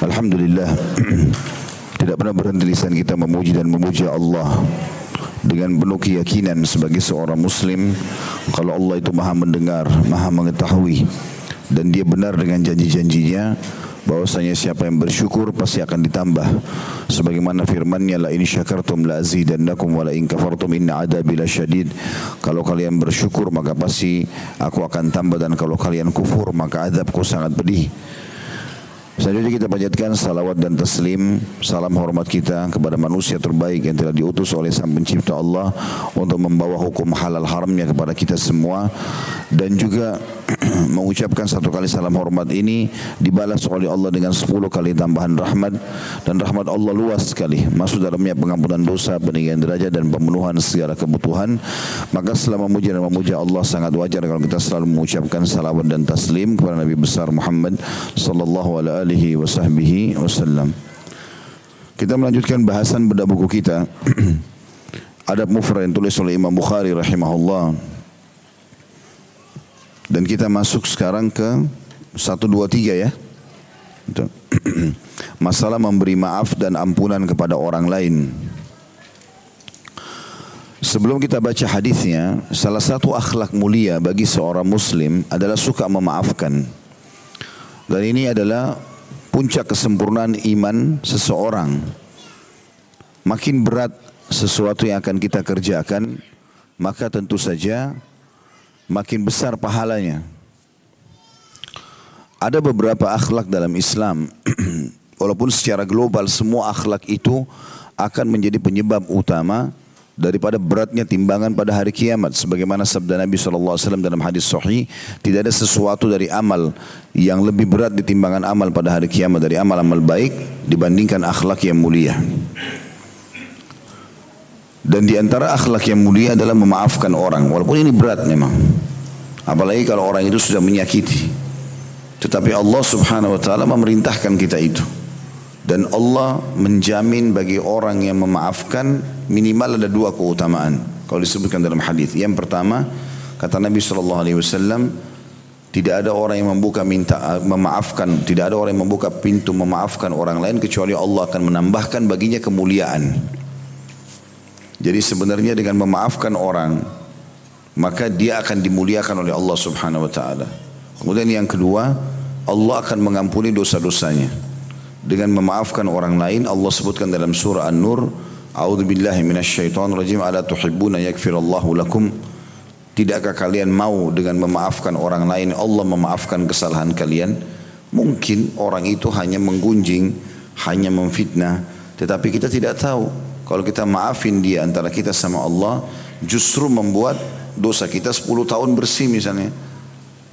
Alhamdulillah. Tidak pernah berhenti lisan kita memuji dan memuji Allah dengan penuh keyakinan sebagai seorang muslim. Kalau Allah itu maha mendengar, maha mengetahui dan dia benar dengan janji-janjinya bahwasanya siapa yang bersyukur pasti akan ditambah. Sebagaimana firman-Nya la in syakartum la azidannakum wa la in kafartum inna adabi lasyadid kalau kalian bersyukur maka pasti aku akan tambah dan kalau kalian kufur maka azabku sangat pedih Selanjutnya kita panjatkan salawat dan taslim, salam hormat kita kepada manusia terbaik yang telah diutus oleh Sang Pencipta Allah untuk membawa hukum halal haramnya kepada kita semua. Dan juga mengucapkan satu kali salam hormat ini dibalas oleh Allah dengan sepuluh kali tambahan rahmat dan rahmat Allah luas sekali masuk dalamnya pengampunan dosa, peninggian derajat dan pemenuhan segala kebutuhan maka selama memuji dan memuja Allah sangat wajar kalau kita selalu mengucapkan salawat dan taslim kepada Nabi besar Muhammad sallallahu alaihi wasallam. Kita melanjutkan bahasan pada buku kita Adab Mufrad yang tulis oleh Imam Bukhari rahimahullah. Dan kita masuk sekarang ke 1 2 3 ya. Masalah memberi maaf dan ampunan kepada orang lain. Sebelum kita baca hadisnya, salah satu akhlak mulia bagi seorang muslim adalah suka memaafkan. Dan ini adalah puncak kesempurnaan iman seseorang. Makin berat sesuatu yang akan kita kerjakan, maka tentu saja makin besar pahalanya. Ada beberapa akhlak dalam Islam, walaupun secara global semua akhlak itu akan menjadi penyebab utama daripada beratnya timbangan pada hari kiamat. Sebagaimana sabda Nabi SAW dalam hadis sahih tidak ada sesuatu dari amal yang lebih berat di timbangan amal pada hari kiamat dari amal-amal baik dibandingkan akhlak yang mulia dan di antara akhlak yang mulia adalah memaafkan orang. Walaupun ini berat memang. Apalagi kalau orang itu sudah menyakiti. Tetapi Allah Subhanahu wa taala memerintahkan kita itu. Dan Allah menjamin bagi orang yang memaafkan minimal ada dua keutamaan. Kalau disebutkan dalam hadis. Yang pertama kata Nabi wasallam tidak ada orang yang membuka minta memaafkan, tidak ada orang yang membuka pintu memaafkan orang lain kecuali Allah akan menambahkan baginya kemuliaan. Jadi sebenarnya dengan memaafkan orang maka dia akan dimuliakan oleh Allah Subhanahu wa taala. Kemudian yang kedua, Allah akan mengampuni dosa-dosanya. Dengan memaafkan orang lain Allah sebutkan dalam surah An-Nur A'udzu billahi minasyaitonir rajim ala tuhibbuna yaghfirallahu lakum. Tidakkah kalian mau dengan memaafkan orang lain Allah memaafkan kesalahan kalian? Mungkin orang itu hanya menggunjing Hanya memfitnah Tetapi kita tidak tahu Kalau kita maafin dia antara kita sama Allah Justru membuat dosa kita 10 tahun bersih misalnya.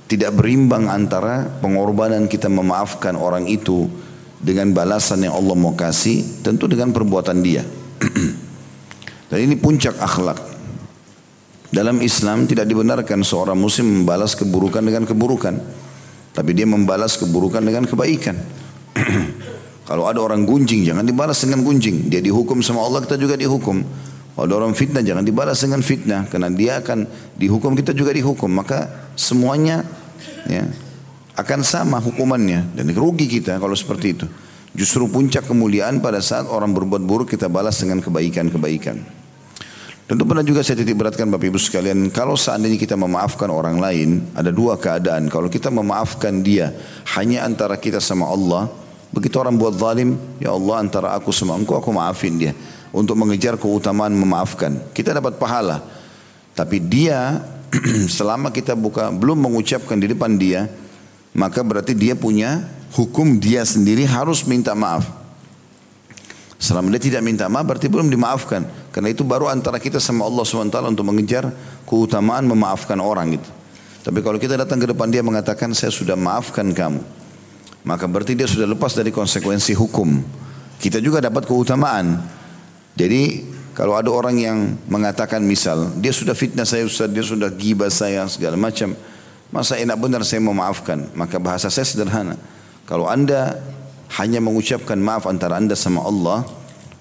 Tidak berimbang antara pengorbanan kita memaafkan orang itu dengan balasan yang Allah mau kasih tentu dengan perbuatan dia. Dan ini puncak akhlak. Dalam Islam tidak dibenarkan seorang muslim membalas keburukan dengan keburukan tapi dia membalas keburukan dengan kebaikan kalau ada orang gunjing jangan dibalas dengan gunjing dia dihukum sama Allah kita juga dihukum kalau ada orang fitnah jangan dibalas dengan fitnah karena dia akan dihukum kita juga dihukum maka semuanya ya akan sama hukumannya dan rugi kita kalau seperti itu. Justru puncak kemuliaan pada saat orang berbuat buruk kita balas dengan kebaikan-kebaikan. Tentu pernah juga saya titik beratkan Bapak Ibu sekalian, kalau seandainya kita memaafkan orang lain, ada dua keadaan. Kalau kita memaafkan dia hanya antara kita sama Allah, begitu orang buat zalim, ya Allah antara aku sama engkau, aku maafin dia. Untuk mengejar keutamaan memaafkan. Kita dapat pahala. Tapi dia, selama kita buka, belum mengucapkan di depan dia, maka berarti dia punya hukum dia sendiri harus minta maaf. Selama dia tidak minta maaf berarti belum dimaafkan. Karena itu baru antara kita sama Allah SWT untuk mengejar keutamaan memaafkan orang gitu. Tapi kalau kita datang ke depan dia mengatakan saya sudah maafkan kamu. Maka berarti dia sudah lepas dari konsekuensi hukum. Kita juga dapat keutamaan. Jadi kalau ada orang yang mengatakan misal dia sudah fitnah saya Ustaz, dia sudah gibah saya segala macam. Masa enak benar saya memaafkan? Maka bahasa saya sederhana. Kalau anda hanya mengucapkan maaf antara anda sama Allah,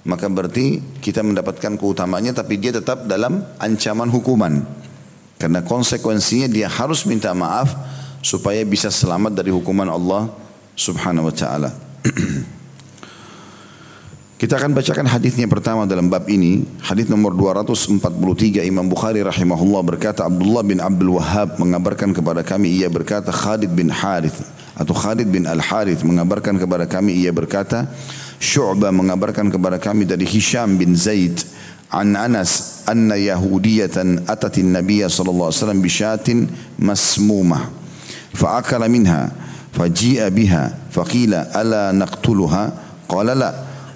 maka berarti kita mendapatkan keutamanya tapi dia tetap dalam ancaman hukuman. Karena konsekuensinya dia harus minta maaf supaya bisa selamat dari hukuman Allah subhanahu wa ta'ala. Kita akan bacakan hadisnya pertama dalam bab ini. Hadis nomor 243 Imam Bukhari rahimahullah berkata Abdullah bin Abdul Wahhab mengabarkan kepada kami ia berkata Khalid bin Harith atau Khalid bin Al Harith mengabarkan kepada kami ia berkata Syu'bah mengabarkan kepada kami dari Hisham bin Zaid an Anas anna Yahudiyatan atatin Nabiya sallallahu alaihi wasallam bishatin masmumah fa'akala minha فجئا بها فقيل ألا نقتلها قال لا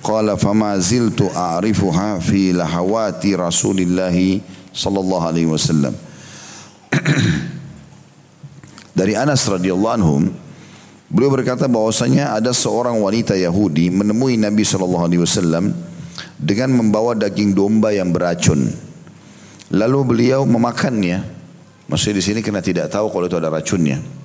قال فما زلت أعرفها في لحوات رسول الله صلى الله عليه وسلم dari Anas radhiyallahu anhu beliau berkata bahwasanya ada seorang wanita Yahudi menemui Nabi sallallahu alaihi wasallam dengan membawa daging domba yang beracun. Lalu beliau memakannya. Maksudnya di sini karena tidak tahu kalau itu ada racunnya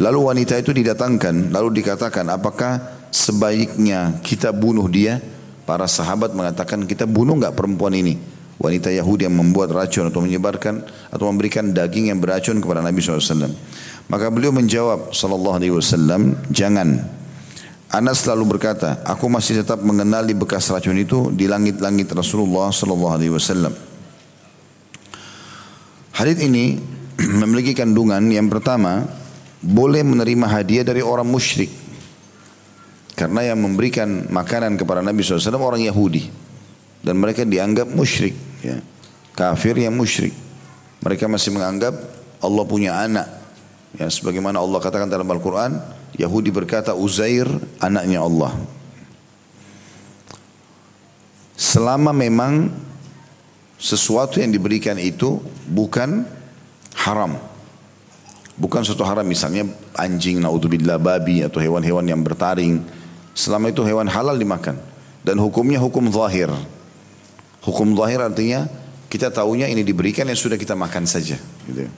lalu wanita itu didatangkan lalu dikatakan apakah sebaiknya kita bunuh dia? Para sahabat mengatakan kita bunuh nggak perempuan ini? Wanita Yahudi yang membuat racun atau menyebarkan atau memberikan daging yang beracun kepada Nabi SAW. Maka beliau menjawab Wasallam, jangan. Anas selalu berkata, aku masih tetap mengenali bekas racun itu di langit-langit Rasulullah Sallallahu Alaihi. Hadis ini memiliki kandungan yang pertama boleh menerima hadiah dari orang musyrik karena yang memberikan makanan kepada Nabi SAW orang Yahudi. Dan mereka dianggap musyrik. Ya. Kafir yang musyrik. Mereka masih menganggap Allah punya anak. Ya, sebagaimana Allah katakan dalam Al-Quran. Yahudi berkata Uzair anaknya Allah. Selama memang sesuatu yang diberikan itu bukan haram. Bukan suatu haram misalnya anjing, naudzubillah, babi atau hewan-hewan yang bertaring Selama itu hewan halal dimakan. Dan hukumnya hukum zahir. Hukum zahir artinya kita tahunya ini diberikan yang sudah kita makan saja. Gitu.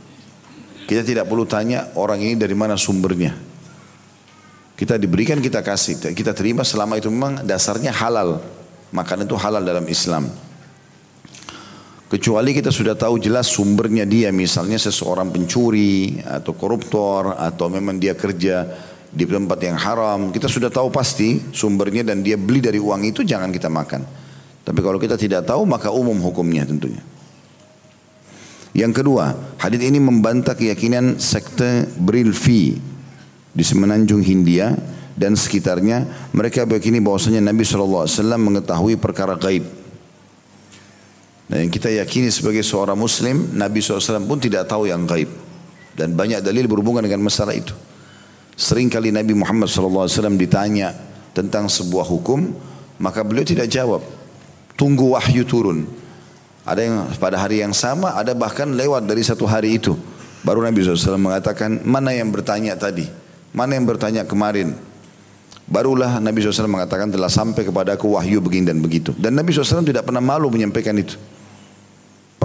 Kita tidak perlu tanya orang ini dari mana sumbernya. Kita diberikan kita kasih, kita terima selama itu memang dasarnya halal. Makan itu halal dalam Islam. Kecuali kita sudah tahu jelas sumbernya dia misalnya seseorang pencuri atau koruptor atau memang dia kerja di tempat yang haram, kita sudah tahu pasti sumbernya dan dia beli dari uang itu jangan kita makan. Tapi kalau kita tidak tahu maka umum hukumnya tentunya. Yang kedua, hadis ini membantah keyakinan sekte Brilfi di semenanjung Hindia dan sekitarnya. Mereka begini bahwasanya Nabi SAW mengetahui perkara gaib. Dan yang kita yakini sebagai seorang muslim, Nabi SAW pun tidak tahu yang gaib. Dan banyak dalil berhubungan dengan masalah itu. Sering kali Nabi Muhammad SAW ditanya tentang sebuah hukum, maka beliau tidak jawab. Tunggu wahyu turun. Ada yang pada hari yang sama, ada bahkan lewat dari satu hari itu. Baru Nabi SAW mengatakan, mana yang bertanya tadi? Mana yang bertanya kemarin? Barulah Nabi SAW mengatakan telah sampai kepada aku wahyu begini dan begitu. Dan Nabi SAW tidak pernah malu menyampaikan itu.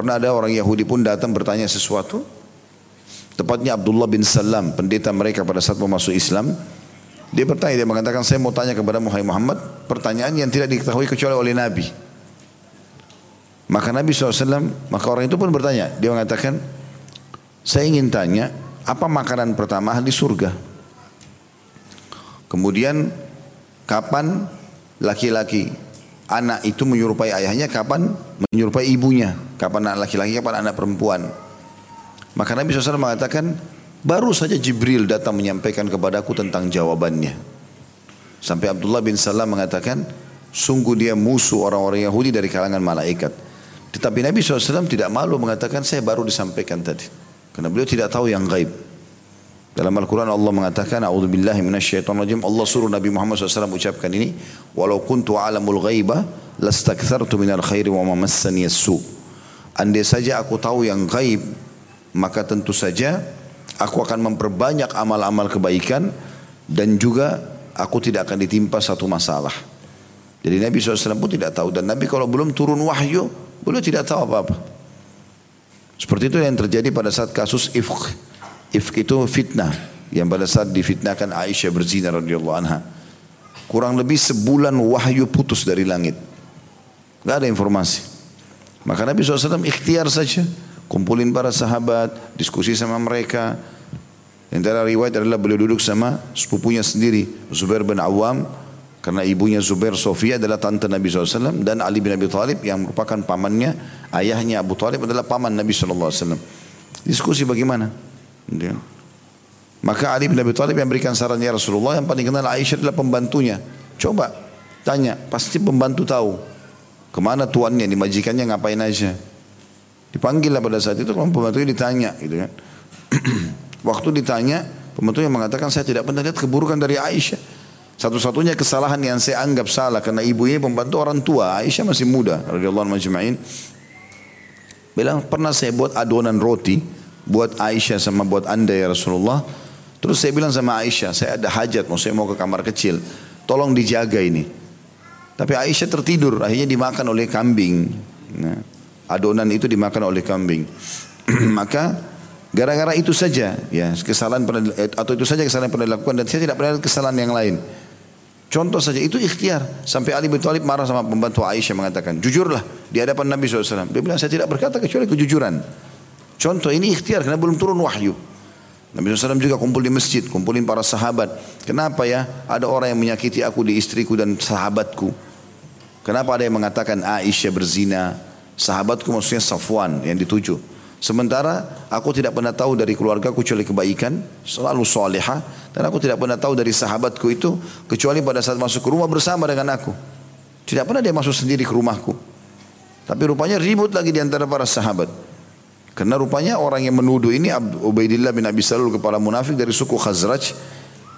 Pernah ada orang Yahudi pun datang bertanya sesuatu, Tepatnya Abdullah bin Salam, pendeta mereka pada saat mau masuk Islam. Dia bertanya, dia mengatakan, saya mau tanya kepada Muhammad, pertanyaan yang tidak diketahui kecuali oleh Nabi. Maka Nabi SAW, maka orang itu pun bertanya, dia mengatakan, saya ingin tanya, apa makanan pertama di surga? Kemudian, kapan laki-laki anak itu menyerupai ayahnya, kapan menyerupai ibunya, kapan anak laki-laki, kapan anak perempuan. Maka Nabi SAW mengatakan, baru saja Jibril datang menyampaikan kepadaku tentang jawabannya. Sampai Abdullah bin Salam mengatakan, sungguh dia musuh orang-orang Yahudi dari kalangan malaikat. Tetapi Nabi SAW tidak malu mengatakan, saya baru disampaikan tadi. Karena beliau tidak tahu yang gaib. Dalam Al-Quran Allah mengatakan, A'udzubillahi minasyaitonirrajim. Allah suruh Nabi Muhammad SAW ucapkan ini, walau kuntu alamul ghaiba, lastakthartu minal khairi wa mamassani su. Andai saja aku tahu yang gaib, maka tentu saja aku akan memperbanyak amal-amal kebaikan dan juga aku tidak akan ditimpa satu masalah. Jadi Nabi SAW pun tidak tahu dan Nabi kalau belum turun wahyu beliau tidak tahu apa-apa. Seperti itu yang terjadi pada saat kasus ifk. Ifk itu fitnah yang pada saat difitnahkan Aisyah berzina radhiyallahu anha. Kurang lebih sebulan wahyu putus dari langit. Gak ada informasi. Maka Nabi SAW ikhtiar saja kumpulin para sahabat, diskusi sama mereka. Antara riwayat adalah beliau duduk sama sepupunya sendiri, Zubair bin Awam, Karena ibunya Zubair Sofia adalah tante Nabi SAW dan Ali bin Abi Thalib yang merupakan pamannya, ayahnya Abu Thalib adalah paman Nabi SAW. Diskusi bagaimana? Dia. Maka Ali bin Abi Thalib yang berikan sarannya Rasulullah yang paling kenal Aisyah adalah pembantunya. Coba tanya, pasti pembantu tahu ke mana tuannya, di majikannya ngapain aja. Dipanggil pada saat itu pembantunya ditanya gitu kan. Waktu ditanya, pembantunya mengatakan saya tidak pernah lihat keburukan dari Aisyah. Satu-satunya kesalahan yang saya anggap salah karena ibunya pembantu orang tua, Aisyah masih muda radhiyallahu anhu Bilang pernah saya buat adonan roti buat Aisyah sama buat Anda ya Rasulullah. Terus saya bilang sama Aisyah, saya ada hajat, mau saya mau ke kamar kecil, tolong dijaga ini. Tapi Aisyah tertidur, akhirnya dimakan oleh kambing. Nah, adonan itu dimakan oleh kambing. Maka gara-gara itu saja, ya kesalahan pernah, atau itu saja kesalahan yang pernah dilakukan dan saya tidak pernah kesalahan yang lain. Contoh saja itu ikhtiar. Sampai Ali bin Thalib marah sama pembantu Aisyah mengatakan, jujurlah di hadapan Nabi SAW. Dia bilang saya tidak berkata kecuali kejujuran. Contoh ini ikhtiar karena belum turun wahyu. Nabi SAW juga kumpul di masjid, kumpulin para sahabat. Kenapa ya? Ada orang yang menyakiti aku di istriku dan sahabatku. Kenapa ada yang mengatakan Aisyah berzina? Sahabatku maksudnya Safwan yang dituju. Sementara aku tidak pernah tahu dari keluarga kecuali kebaikan, selalu soleha. Dan aku tidak pernah tahu dari sahabatku itu kecuali pada saat masuk ke rumah bersama dengan aku. Tidak pernah dia masuk sendiri ke rumahku. Tapi rupanya ribut lagi di antara para sahabat. Karena rupanya orang yang menuduh ini Ubaidillah bin Abi Salul kepala munafik dari suku Khazraj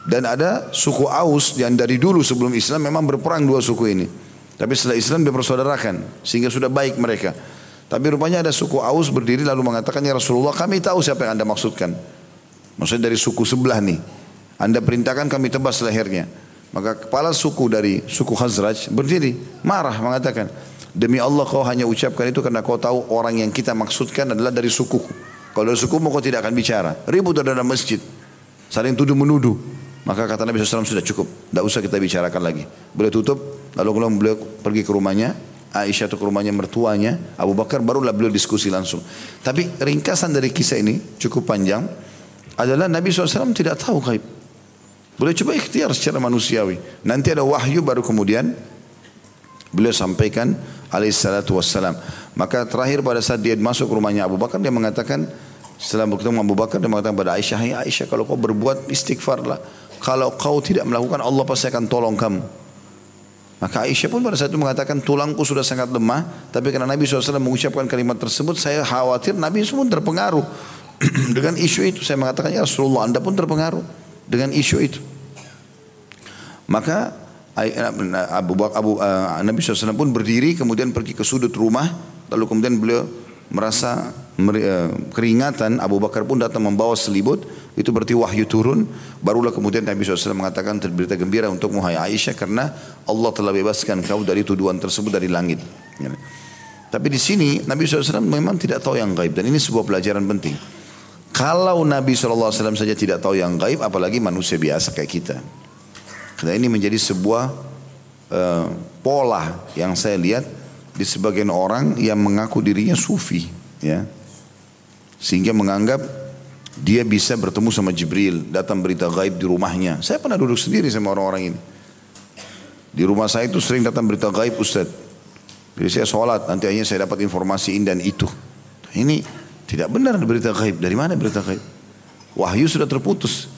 dan ada suku Aus yang dari dulu sebelum Islam memang berperang dua suku ini. Tapi setelah Islam dipersaudarakan sehingga sudah baik mereka. Tapi rupanya ada suku Aus berdiri lalu mengatakan ya Rasulullah kami tahu siapa yang anda maksudkan. Maksudnya dari suku sebelah nih. Anda perintahkan kami tebas lehernya. Maka kepala suku dari suku Khazraj berdiri marah mengatakan Demi Allah kau hanya ucapkan itu karena kau tahu orang yang kita maksudkan adalah dari sukuku. Kalau dari sukumu kau tidak akan bicara. Ribut dalam masjid. Saling tuduh menuduh. Maka kata Nabi SAW sudah cukup. Tidak usah kita bicarakan lagi. Beliau tutup. Lalu kalau beliau pergi ke rumahnya. Aisyah atau ke rumahnya mertuanya. Abu Bakar barulah beliau diskusi langsung. Tapi ringkasan dari kisah ini cukup panjang. Adalah Nabi SAW tidak tahu gaib. Boleh coba ikhtiar secara manusiawi. Nanti ada wahyu baru kemudian beliau sampaikan alaihissalatu wassalam. Maka terakhir pada saat dia masuk ke rumahnya Abu Bakar dia mengatakan setelah bertemu Abu Bakar dia mengatakan pada Aisyah, "Ya Aisyah, kalau kau berbuat istighfarlah. Kalau kau tidak melakukan Allah pasti akan tolong kamu." Maka Aisyah pun pada saat itu mengatakan tulangku sudah sangat lemah, tapi karena Nabi SAW mengucapkan kalimat tersebut, saya khawatir Nabi pun terpengaruh dengan isu itu. Saya mengatakan ya Rasulullah, anda pun terpengaruh dengan isu itu. Maka Abu Bakar Abu uh, Nabi SAW pun berdiri kemudian pergi ke sudut rumah. Lalu kemudian beliau merasa uh, keringatan. Abu Bakar pun datang membawa selibut. Itu berarti wahyu turun. Barulah kemudian Nabi SAW mengatakan berita gembira untuk Muhai Aisyah karena Allah telah bebaskan kau dari tuduhan tersebut dari langit. Ya. tapi di sini Nabi SAW memang tidak tahu yang gaib. Dan ini sebuah pelajaran penting. Kalau Nabi SAW saja tidak tahu yang gaib apalagi manusia biasa kayak kita karena ini menjadi sebuah uh, pola yang saya lihat di sebagian orang yang mengaku dirinya sufi, ya, sehingga menganggap dia bisa bertemu sama Jibril, datang berita gaib di rumahnya. Saya pernah duduk sendiri sama orang-orang ini. Di rumah saya itu sering datang berita gaib Ustaz. Jadi saya sholat, nanti akhirnya saya dapat informasi ini dan itu. Ini tidak benar berita gaib. Dari mana berita gaib? Wahyu sudah terputus.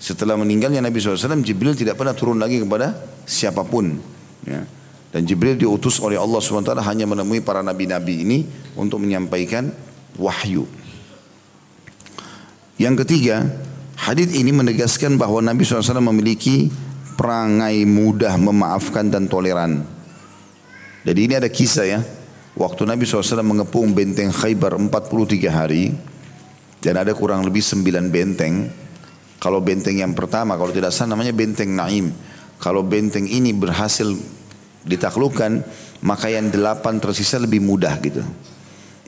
Setelah meninggalnya Nabi SAW, Jibril tidak pernah turun lagi kepada siapa pun. Ya. Dan Jibril diutus oleh Allah SWT hanya menemui para nabi-nabi ini untuk menyampaikan wahyu. Yang ketiga, hadis ini menegaskan bahwa Nabi SAW memiliki perangai mudah memaafkan dan toleran. Jadi ini ada kisah ya. Waktu Nabi SAW mengepung benteng Khaybar 43 hari. Dan ada kurang lebih 9 benteng. Kalau benteng yang pertama, kalau tidak salah namanya benteng Naim. Kalau benteng ini berhasil ditaklukkan, maka yang delapan tersisa lebih mudah gitu.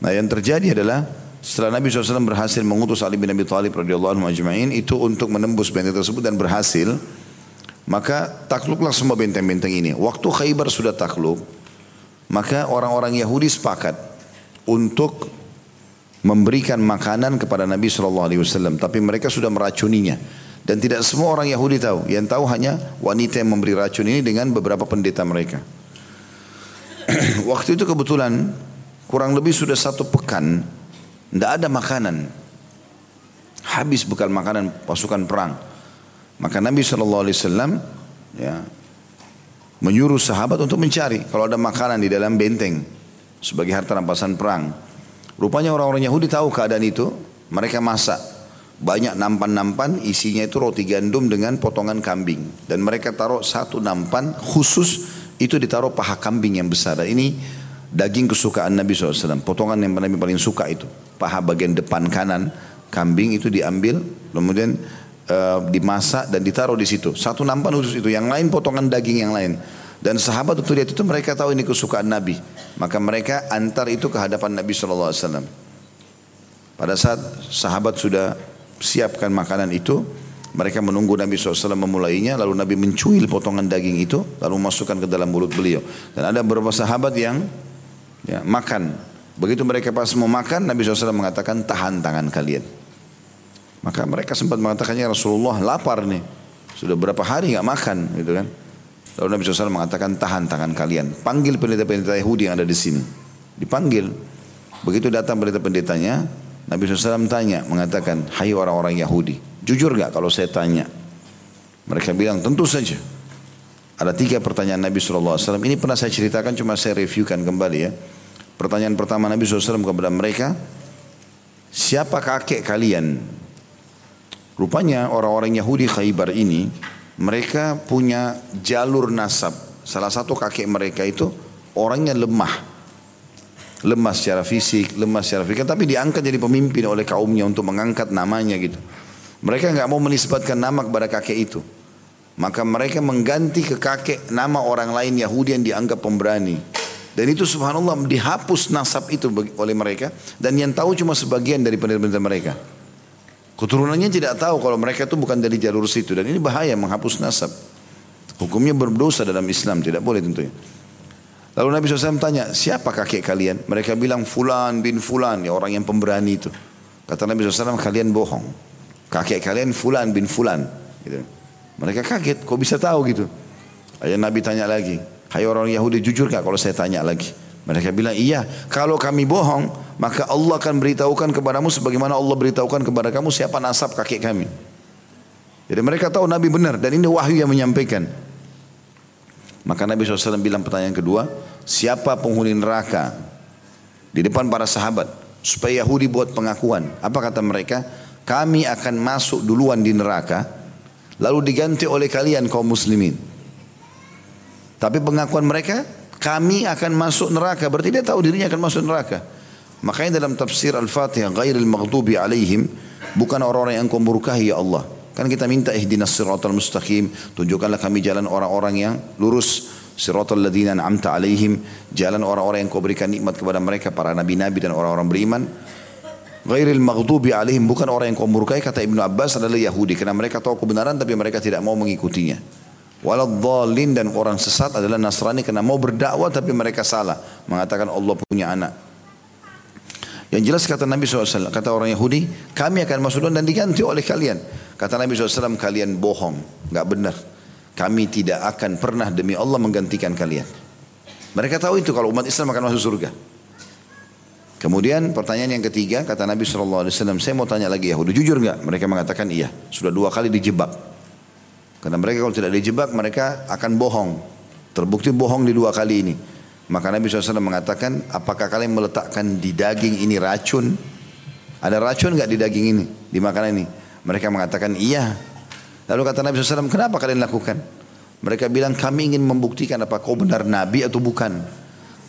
Nah yang terjadi adalah setelah Nabi SAW berhasil mengutus Ali bin Abi Thalib radhiyallahu anhu ajma'in itu untuk menembus benteng tersebut dan berhasil, maka takluklah semua benteng-benteng ini. Waktu Khaybar sudah takluk, maka orang-orang Yahudi sepakat untuk memberikan makanan kepada Nabi Shallallahu Alaihi Wasallam, tapi mereka sudah meracuninya. Dan tidak semua orang Yahudi tahu. Yang tahu hanya wanita yang memberi racun ini dengan beberapa pendeta mereka. Waktu itu kebetulan kurang lebih sudah satu pekan. Tidak ada makanan. Habis bekal makanan pasukan perang. Maka Nabi SAW ya, menyuruh sahabat untuk mencari. Kalau ada makanan di dalam benteng. Sebagai harta rampasan perang. Rupanya orang-orang Yahudi tahu keadaan itu. Mereka masak. Banyak nampan-nampan isinya itu roti gandum dengan potongan kambing. Dan mereka taruh satu nampan khusus itu ditaruh paha kambing yang besar. Dan ini daging kesukaan Nabi SAW potongan yang Nabi paling suka itu. Paha bagian depan kanan kambing itu diambil kemudian uh, dimasak dan ditaruh di situ. Satu nampan khusus itu. Yang lain potongan daging yang lain dan sahabat itu lihat itu mereka tahu ini kesukaan Nabi maka mereka antar itu ke hadapan Nabi SAW pada saat sahabat sudah siapkan makanan itu. Mereka menunggu Nabi SAW memulainya. Lalu Nabi mencuil potongan daging itu. Lalu masukkan ke dalam mulut beliau. Dan ada beberapa sahabat yang ya, makan. Begitu mereka pas mau makan. Nabi SAW mengatakan tahan tangan kalian. Maka mereka sempat mengatakannya Rasulullah lapar nih. Sudah berapa hari nggak makan gitu kan. Lalu Nabi SAW mengatakan tahan tangan kalian. Panggil pendeta-pendeta Yahudi yang ada di sini. Dipanggil. Begitu datang pendeta-pendetanya, Nabi SAW tanya, mengatakan, hai orang-orang Yahudi, jujur gak kalau saya tanya? Mereka bilang, tentu saja. Ada tiga pertanyaan Nabi SAW. Ini pernah saya ceritakan, cuma saya reviewkan kembali ya. Pertanyaan pertama Nabi SAW kepada mereka, siapa kakek kalian? Rupanya orang-orang Yahudi Khaybar ini, mereka punya jalur nasab. Salah satu kakek mereka itu orangnya lemah lemah secara fisik, lemah secara fisik, tapi diangkat jadi pemimpin oleh kaumnya untuk mengangkat namanya gitu. Mereka nggak mau menisbatkan nama kepada kakek itu. Maka mereka mengganti ke kakek nama orang lain Yahudi yang dianggap pemberani. Dan itu subhanallah dihapus nasab itu oleh mereka. Dan yang tahu cuma sebagian dari pendeta-pendeta mereka. Keturunannya tidak tahu kalau mereka itu bukan dari jalur situ. Dan ini bahaya menghapus nasab. Hukumnya berdosa dalam Islam, tidak boleh tentunya. Lalu Nabi SAW tanya, siapa kakek kalian? Mereka bilang Fulan bin Fulan, ya orang yang pemberani itu. Kata Nabi SAW, kalian bohong. Kakek kalian Fulan bin Fulan. Gitu. Mereka kaget, kok bisa tahu gitu? Ayah Nabi tanya lagi, hai orang Yahudi jujur gak kalau saya tanya lagi? Mereka bilang, iya, kalau kami bohong, maka Allah akan beritahukan kepadamu sebagaimana Allah beritahukan kepada kamu siapa nasab kakek kami. Jadi mereka tahu Nabi benar dan ini wahyu yang menyampaikan. Maka Nabi SAW bilang pertanyaan kedua, siapa penghuni neraka di depan para sahabat supaya Yahudi buat pengakuan. Apa kata mereka? Kami akan masuk duluan di neraka lalu diganti oleh kalian kaum muslimin. Tapi pengakuan mereka kami akan masuk neraka berarti dia tahu dirinya akan masuk neraka. Makanya dalam tafsir Al-Fatihah ghairil maghdubi alaihim bukan orang-orang yang kau murkahi ya Allah Kan kita minta ihdinas siratal mustaqim, tunjukkanlah kami jalan orang-orang yang lurus. Siratal ladzina an'amta alaihim, jalan orang-orang yang kau berikan nikmat kepada mereka para nabi-nabi dan orang-orang beriman. Ghairil maghdubi alaihim bukan orang yang kau murkai kata Ibnu Abbas adalah Yahudi karena mereka tahu kebenaran tapi mereka tidak mau mengikutinya. Waladhdallin dan orang sesat adalah Nasrani karena mau berdakwah tapi mereka salah mengatakan Allah punya anak. Yang jelas kata Nabi SAW, kata orang Yahudi, kami akan masuk dan diganti oleh kalian. Kata Nabi SAW, kalian bohong, nggak benar. Kami tidak akan pernah demi Allah menggantikan kalian. Mereka tahu itu kalau umat Islam akan masuk surga. Kemudian pertanyaan yang ketiga, kata Nabi SAW, saya mau tanya lagi Yahudi, jujur nggak? Mereka mengatakan iya, sudah dua kali dijebak. Karena mereka kalau tidak dijebak, mereka akan bohong. Terbukti bohong di dua kali ini. Maka Nabi SAW mengatakan, apakah kalian meletakkan di daging ini racun? Ada racun nggak di daging ini, di makanan ini? Mereka mengatakan iya. Lalu kata Nabi SAW, kenapa kalian lakukan? Mereka bilang, kami ingin membuktikan apa kau benar Nabi atau bukan.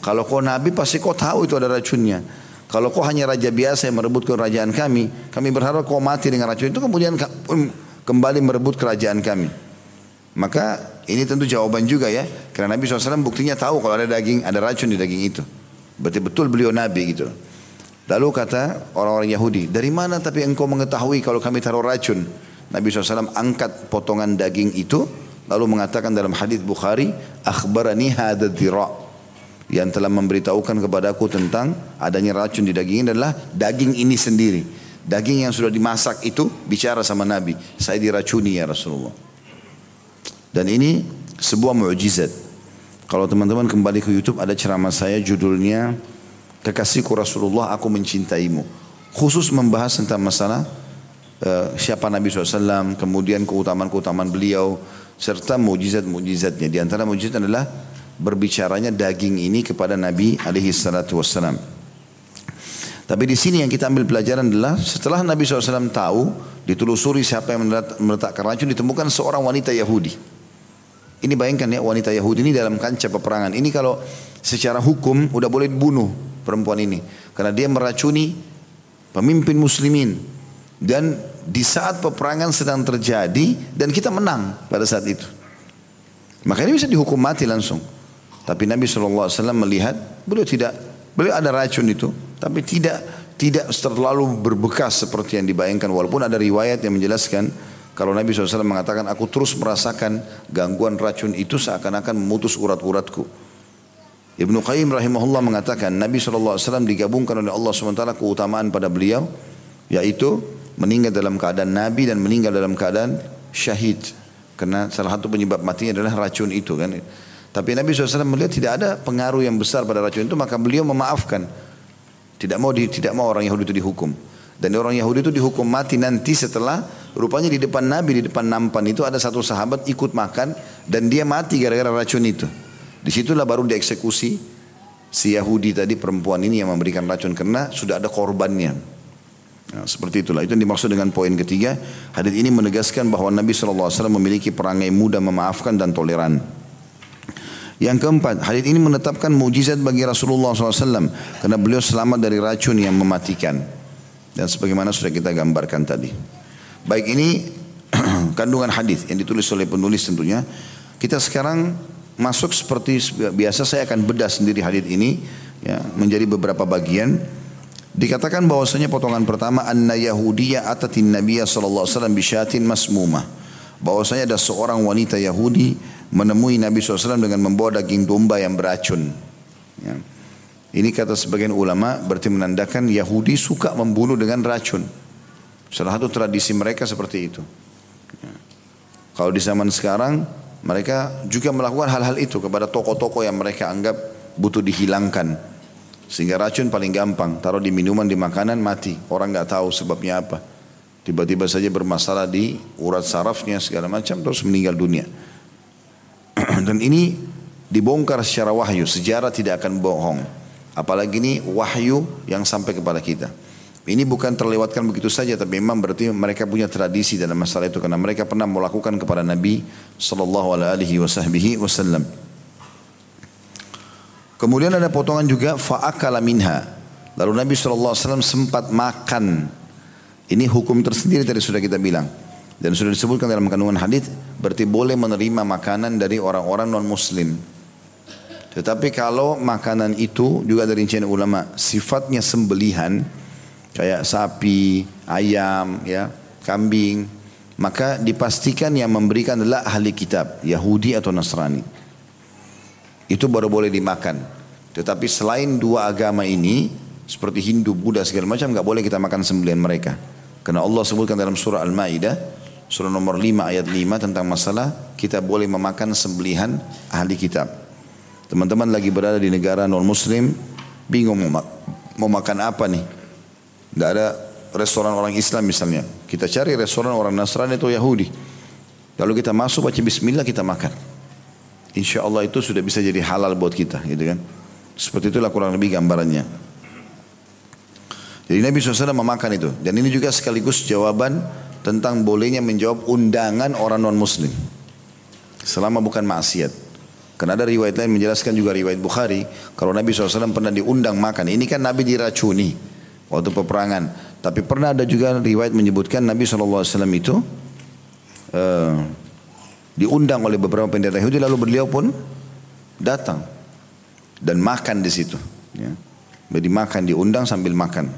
Kalau kau Nabi pasti kau tahu itu ada racunnya. Kalau kau hanya raja biasa yang merebut kerajaan kami, kami berharap kau mati dengan racun itu kemudian kembali merebut kerajaan kami. Maka ini tentu jawaban juga ya. Karena Nabi SAW buktinya tahu kalau ada daging, ada racun di daging itu. Berarti betul beliau Nabi gitu. Lalu kata orang-orang Yahudi, dari mana tapi engkau mengetahui kalau kami taruh racun? Nabi SAW angkat potongan daging itu, lalu mengatakan dalam hadis Bukhari, akhbarani hadad yang telah memberitahukan kepadaku tentang adanya racun di daging ini adalah daging ini sendiri. Daging yang sudah dimasak itu bicara sama Nabi. Saya diracuni ya Rasulullah. Dan ini sebuah mukjizat. Kalau teman-teman kembali ke YouTube ada ceramah saya judulnya Kekasihku Rasulullah aku mencintaimu. Khusus membahas tentang masalah uh, siapa Nabi SAW, kemudian keutamaan-keutamaan beliau, serta mujizat-mujizatnya. Di antara mujizat adalah berbicaranya daging ini kepada Nabi alaihi salatu wassalam. Tapi di sini yang kita ambil pelajaran adalah setelah Nabi SAW tahu, ditelusuri siapa yang meletakkan racun, ditemukan seorang wanita Yahudi. Ini bayangkan ya wanita Yahudi ini dalam kancah peperangan. Ini kalau secara hukum udah boleh dibunuh perempuan ini. Karena dia meracuni pemimpin muslimin. Dan di saat peperangan sedang terjadi dan kita menang pada saat itu. Maka ini bisa dihukum mati langsung. Tapi Nabi SAW melihat beliau tidak, beliau ada racun itu. Tapi tidak tidak terlalu berbekas seperti yang dibayangkan. Walaupun ada riwayat yang menjelaskan kalau Nabi SAW mengatakan aku terus merasakan gangguan racun itu seakan-akan memutus urat-uratku. Ibnu Qayyim rahimahullah mengatakan Nabi SAW digabungkan oleh Allah SWT keutamaan pada beliau yaitu meninggal dalam keadaan Nabi dan meninggal dalam keadaan syahid. Karena salah satu penyebab matinya adalah racun itu kan? Tapi Nabi SAW melihat tidak ada pengaruh yang besar pada racun itu maka beliau memaafkan. Tidak mau di, tidak mau orang Yahudi itu dihukum. Dan orang Yahudi itu dihukum mati nanti setelah rupanya di depan Nabi di depan nampan itu ada satu sahabat ikut makan dan dia mati gara-gara racun itu Di situlah baru dieksekusi si Yahudi tadi perempuan ini yang memberikan racun karena sudah ada korbannya. Nah, seperti itulah. Itu yang dimaksud dengan poin ketiga. Hadis ini menegaskan bahwa Nabi SAW memiliki perangai mudah memaafkan dan toleran. Yang keempat, hadis ini menetapkan mujizat bagi Rasulullah SAW karena beliau selamat dari racun yang mematikan. Dan sebagaimana sudah kita gambarkan tadi. Baik ini kandungan hadis yang ditulis oleh penulis tentunya. Kita sekarang masuk seperti biasa saya akan bedah sendiri hadis ini ya, menjadi beberapa bagian. Dikatakan bahwasanya potongan pertama anna Yahudiyya atatin Nabiya sallallahu alaihi wasallam bisyatin masmumah. Bahwasanya ada seorang wanita Yahudi menemui Nabi SAW dengan membawa daging domba yang beracun. Ya. Ini kata sebagian ulama berarti menandakan Yahudi suka membunuh dengan racun. Salah satu tradisi mereka seperti itu. Ya. Kalau di zaman sekarang mereka juga melakukan hal-hal itu kepada toko-toko yang mereka anggap butuh dihilangkan. Sehingga racun paling gampang, taruh di minuman, di makanan, mati. Orang nggak tahu sebabnya apa. Tiba-tiba saja bermasalah di urat sarafnya segala macam terus meninggal dunia. Dan ini dibongkar secara wahyu, sejarah tidak akan bohong. Apalagi ini wahyu yang sampai kepada kita. Ini bukan terlewatkan begitu saja, tapi memang berarti mereka punya tradisi dalam masalah itu karena mereka pernah melakukan kepada Nabi Sallallahu Alaihi Wasallam. Kemudian ada potongan juga faakala minha. Lalu Nabi Sallallahu Alaihi Wasallam sempat makan. Ini hukum tersendiri tadi sudah kita bilang dan sudah disebutkan dalam kandungan hadis berarti boleh menerima makanan dari orang-orang non Muslim. Tetapi kalau makanan itu juga dari rincian ulama sifatnya sembelihan, kayak sapi, ayam, ya, kambing, maka dipastikan yang memberikan adalah ahli kitab, Yahudi atau Nasrani. Itu baru boleh dimakan. Tetapi selain dua agama ini, seperti Hindu, Buddha segala macam, nggak boleh kita makan sembelian mereka. Karena Allah sebutkan dalam surah Al-Maidah, surah nomor 5 ayat 5 tentang masalah kita boleh memakan sembelihan ahli kitab. Teman-teman lagi berada di negara non muslim, bingung mau, mau makan apa nih? Tidak ada restoran orang Islam misalnya. Kita cari restoran orang Nasrani atau Yahudi. Lalu kita masuk baca bismillah kita makan. Insya Allah itu sudah bisa jadi halal buat kita gitu kan. Seperti itulah kurang lebih gambarannya. Jadi Nabi SAW memakan itu. Dan ini juga sekaligus jawaban tentang bolehnya menjawab undangan orang non muslim. Selama bukan maksiat. Karena ada riwayat lain menjelaskan juga riwayat Bukhari. Kalau Nabi SAW pernah diundang makan. Ini kan Nabi diracuni waktu peperangan. Tapi pernah ada juga riwayat menyebutkan Nabi SAW itu uh, diundang oleh beberapa pendeta Yahudi lalu beliau pun datang dan makan di situ. Ya. Jadi makan diundang sambil makan.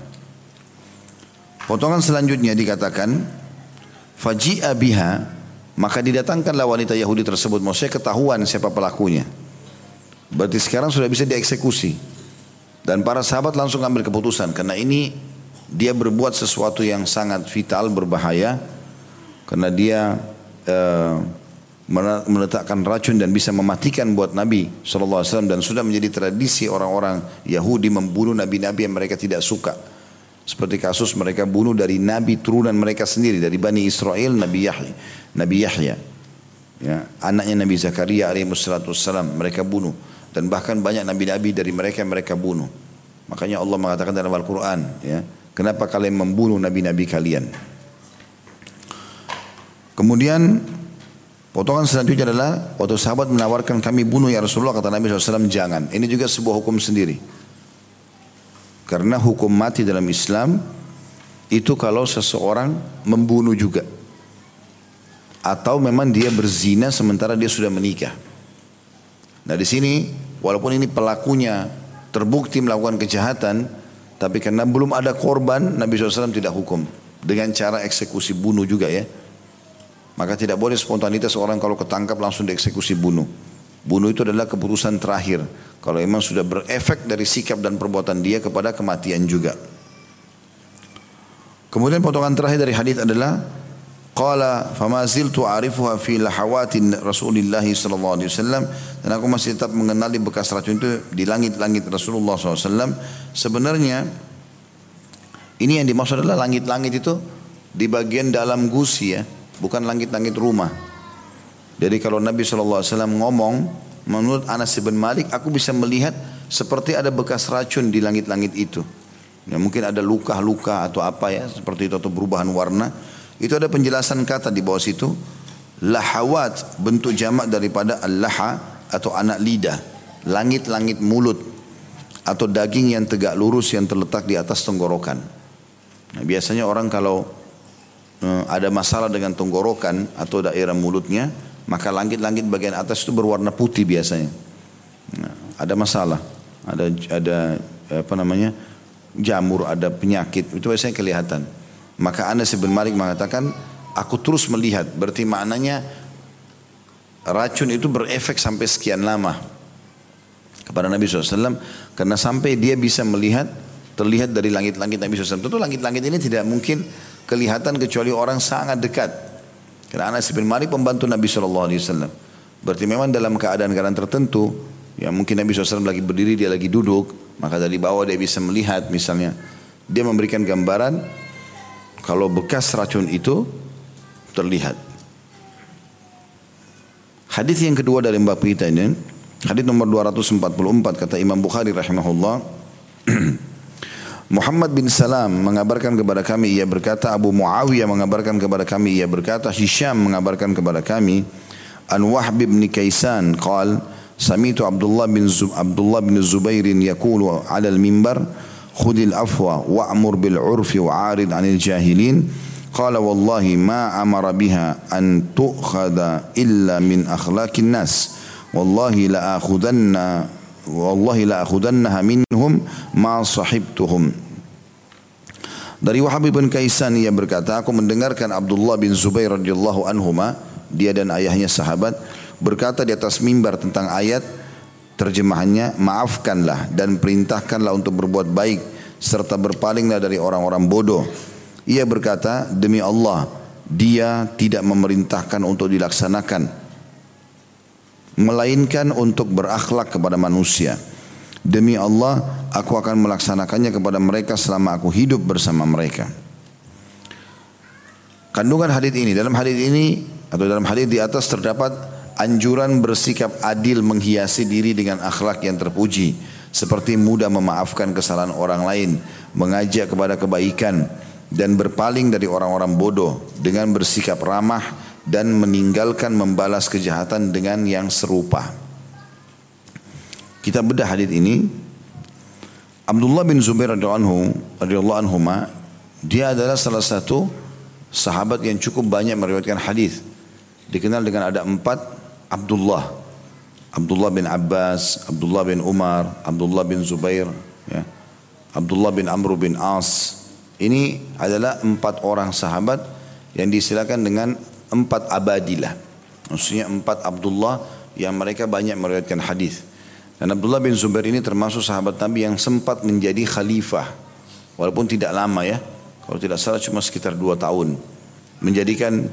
Potongan selanjutnya dikatakan faji'a biha maka didatangkanlah wanita Yahudi tersebut. Maksudnya ketahuan siapa pelakunya. Berarti sekarang sudah bisa dieksekusi. Dan para sahabat langsung ambil keputusan karena ini dia berbuat sesuatu yang sangat vital berbahaya karena dia uh, meletakkan racun dan bisa mematikan buat Nabi SAW dan sudah menjadi tradisi orang-orang Yahudi membunuh nabi-nabi yang mereka tidak suka. Seperti kasus mereka bunuh dari nabi turunan mereka sendiri dari Bani Israel Nabi Yahya. Nabi Yahya. Ya, anaknya Nabi Zakaria alaihissalam mereka bunuh dan bahkan banyak nabi-nabi dari mereka yang mereka bunuh. Makanya Allah mengatakan dalam Al-Quran, ya, kenapa kalian membunuh nabi-nabi kalian? Kemudian Potongan selanjutnya adalah waktu sahabat menawarkan kami bunuh ya Rasulullah kata Nabi SAW jangan. Ini juga sebuah hukum sendiri. Karena hukum mati dalam Islam itu kalau seseorang membunuh juga. Atau memang dia berzina sementara dia sudah menikah. Nah di sini walaupun ini pelakunya terbukti melakukan kejahatan. Tapi karena belum ada korban Nabi SAW tidak hukum. Dengan cara eksekusi bunuh juga ya. Maka tidak boleh spontanitas orang kalau ketangkap langsung dieksekusi bunuh. Bunuh itu adalah keputusan terakhir. Kalau memang sudah berefek dari sikap dan perbuatan dia kepada kematian juga. Kemudian potongan terakhir dari hadis adalah qala fama ziltu a'rifuha fi lahawatin Rasulullah sallallahu alaihi wasallam dan aku masih tetap mengenali bekas racun itu di langit-langit Rasulullah SAW. Sebenarnya ini yang dimaksud adalah langit-langit itu di bagian dalam gusi ya bukan langit-langit rumah. Jadi kalau Nabi SAW ngomong, menurut Anas bin Malik, aku bisa melihat seperti ada bekas racun di langit-langit itu. Ya, mungkin ada luka-luka atau apa ya, seperti itu atau perubahan warna. Itu ada penjelasan kata di bawah situ. Lahawat bentuk jamak daripada al-laha atau anak lidah. Langit-langit mulut atau daging yang tegak lurus yang terletak di atas tenggorokan. Nah, biasanya orang kalau Eh, ada masalah dengan tenggorokan atau daerah mulutnya, maka langit-langit bagian atas itu berwarna putih biasanya. Nah, ada masalah, ada ada apa namanya jamur, ada penyakit itu biasanya kelihatan. Maka Anas bin Malik mengatakan, aku terus melihat, berarti maknanya racun itu berefek sampai sekian lama kepada Nabi SAW karena sampai dia bisa melihat terlihat dari langit-langit Nabi SAW. Tentu langit-langit ini tidak mungkin kelihatan kecuali orang sangat dekat. Karena Anas bin Malik pembantu Nabi SAW. Berarti memang dalam keadaan-keadaan tertentu, ya mungkin Nabi SAW lagi berdiri, dia lagi duduk, maka dari bawah dia bisa melihat misalnya. Dia memberikan gambaran kalau bekas racun itu terlihat. Hadis yang kedua dari Mbak Pita ini, hadis nomor 244 kata Imam Bukhari rahimahullah. Muhammad bin Salam mengabarkan kepada kami ia berkata Abu Muawiyah mengabarkan kepada kami ia berkata Hisham mengabarkan kepada kami An Wahb bin Kaisan qal Samitu Abdullah bin Zub Abdullah bin Zubair yaqulu 'ala al-minbar khudil afwa wa'mur bil 'urfi wa'arid 'anil jahilin qala wallahi ma amara biha an tu'khadha illa min akhlaqin nas wallahi la akhudanna wallahi la akhudannaha dari Wahab bin Kaisan ia berkata aku mendengarkan Abdullah bin Zubair radhiyallahu anhuma dia dan ayahnya sahabat berkata di atas mimbar tentang ayat terjemahannya maafkanlah dan perintahkanlah untuk berbuat baik serta berpalinglah dari orang-orang bodoh ia berkata demi Allah dia tidak memerintahkan untuk dilaksanakan melainkan untuk berakhlak kepada manusia. Demi Allah, aku akan melaksanakannya kepada mereka selama aku hidup bersama mereka. Kandungan hadis ini, dalam hadis ini atau dalam hadis di atas terdapat anjuran bersikap adil menghiasi diri dengan akhlak yang terpuji, seperti mudah memaafkan kesalahan orang lain, mengajak kepada kebaikan dan berpaling dari orang-orang bodoh dengan bersikap ramah dan meninggalkan membalas kejahatan dengan yang serupa. Kita bedah hadis ini. Abdullah bin Zubair radhiyallahu anhu dia adalah salah satu sahabat yang cukup banyak meriwayatkan hadis. Dikenal dengan ada empat Abdullah. Abdullah bin Abbas, Abdullah bin Umar, Abdullah bin Zubair, ya. Abdullah bin Amr bin As. Ini adalah empat orang sahabat yang disilakan dengan empat abadilah. Maksudnya empat Abdullah yang mereka banyak meriwayatkan hadis. Dan Abdullah bin Zubair ini termasuk sahabat Nabi yang sempat menjadi khalifah walaupun tidak lama ya. Kalau tidak salah cuma sekitar dua tahun. Menjadikan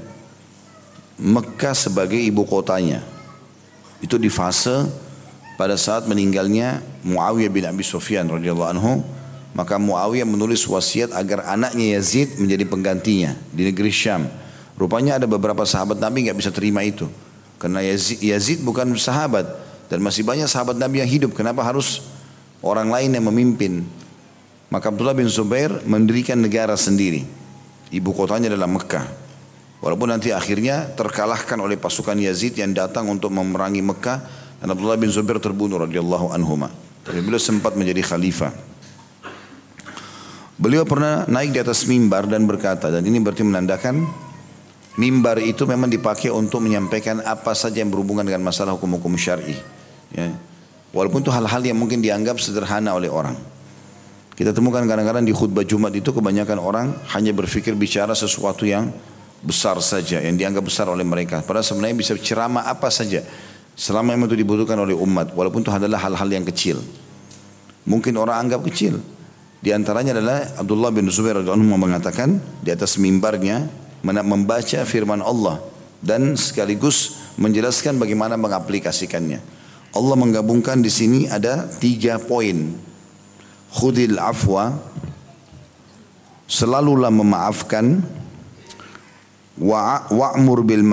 Mekah sebagai ibu kotanya. Itu di fase pada saat meninggalnya Muawiyah bin Abi Sufyan radhiyallahu anhu maka Muawiyah menulis wasiat agar anaknya Yazid menjadi penggantinya di negeri Syam. Rupanya ada beberapa sahabat Nabi nggak bisa terima itu. Karena Yazid, Yazid bukan sahabat dan masih banyak sahabat Nabi yang hidup. Kenapa harus orang lain yang memimpin? Maka Abdullah bin Zubair mendirikan negara sendiri. Ibu kotanya adalah Mekah. Walaupun nanti akhirnya terkalahkan oleh pasukan Yazid yang datang untuk memerangi Mekah dan Abdullah bin Zubair terbunuh radhiyallahu anhuma. Tapi beliau sempat menjadi khalifah. Beliau pernah naik di atas mimbar dan berkata, dan ini berarti menandakan mimbar itu memang dipakai untuk menyampaikan apa saja yang berhubungan dengan masalah hukum-hukum syar'i. Ya. Walaupun itu hal-hal yang mungkin dianggap sederhana oleh orang. Kita temukan kadang-kadang di khutbah Jumat itu kebanyakan orang hanya berpikir bicara sesuatu yang besar saja, yang dianggap besar oleh mereka. Padahal sebenarnya bisa ceramah apa saja. Selama itu dibutuhkan oleh umat, walaupun itu adalah hal-hal yang kecil. Mungkin orang anggap kecil, di antaranya adalah Abdullah bin Zubair radhiyallahu mengatakan di atas mimbarnya membaca firman Allah dan sekaligus menjelaskan bagaimana mengaplikasikannya. Allah menggabungkan di sini ada tiga poin. Khudil afwa, selalulah memaafkan, wa'mur bil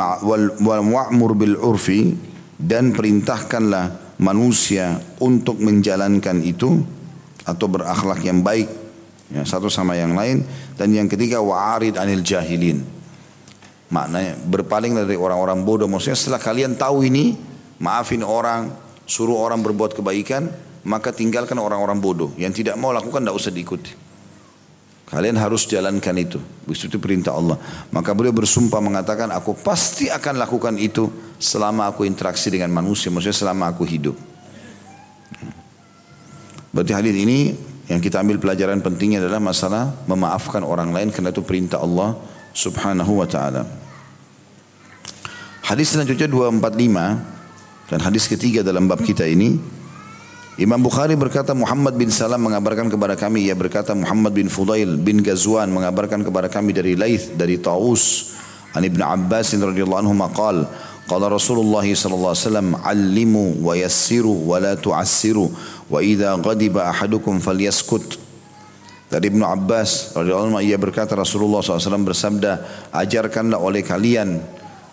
wa'mur bil urfi dan perintahkanlah manusia untuk menjalankan itu atau berakhlak yang baik ya, satu sama yang lain. Dan yang ketiga wa'arid anil jahilin. Maknanya berpaling dari orang-orang bodoh. Maksudnya setelah kalian tahu ini maafin orang suruh orang berbuat kebaikan maka tinggalkan orang-orang bodoh. Yang tidak mau lakukan tidak usah diikuti kalian harus jalankan itu. Itu perintah Allah. Maka beliau bersumpah mengatakan aku pasti akan lakukan itu selama aku interaksi dengan manusia maksudnya selama aku hidup. Berarti hadis ini yang kita ambil pelajaran pentingnya adalah masalah memaafkan orang lain karena itu perintah Allah Subhanahu wa taala. Hadis selanjutnya 245 dan hadis ketiga dalam bab kita ini Imam Bukhari berkata Muhammad bin Salam mengabarkan kepada kami. Ia berkata Muhammad bin Fudail bin Gazwan mengabarkan kepada kami dari Laith dari Taus an Ibn Abbas radhiyallahu anhu maqal qala Rasulullah sallallahu alaihi wasallam allimu wa yassiru wa la tu'assiru wa idza ghadiba ahadukum falyaskut dari Ibn Abbas radhiyallahu anhu ia berkata Rasulullah SAW bersabda ajarkanlah oleh kalian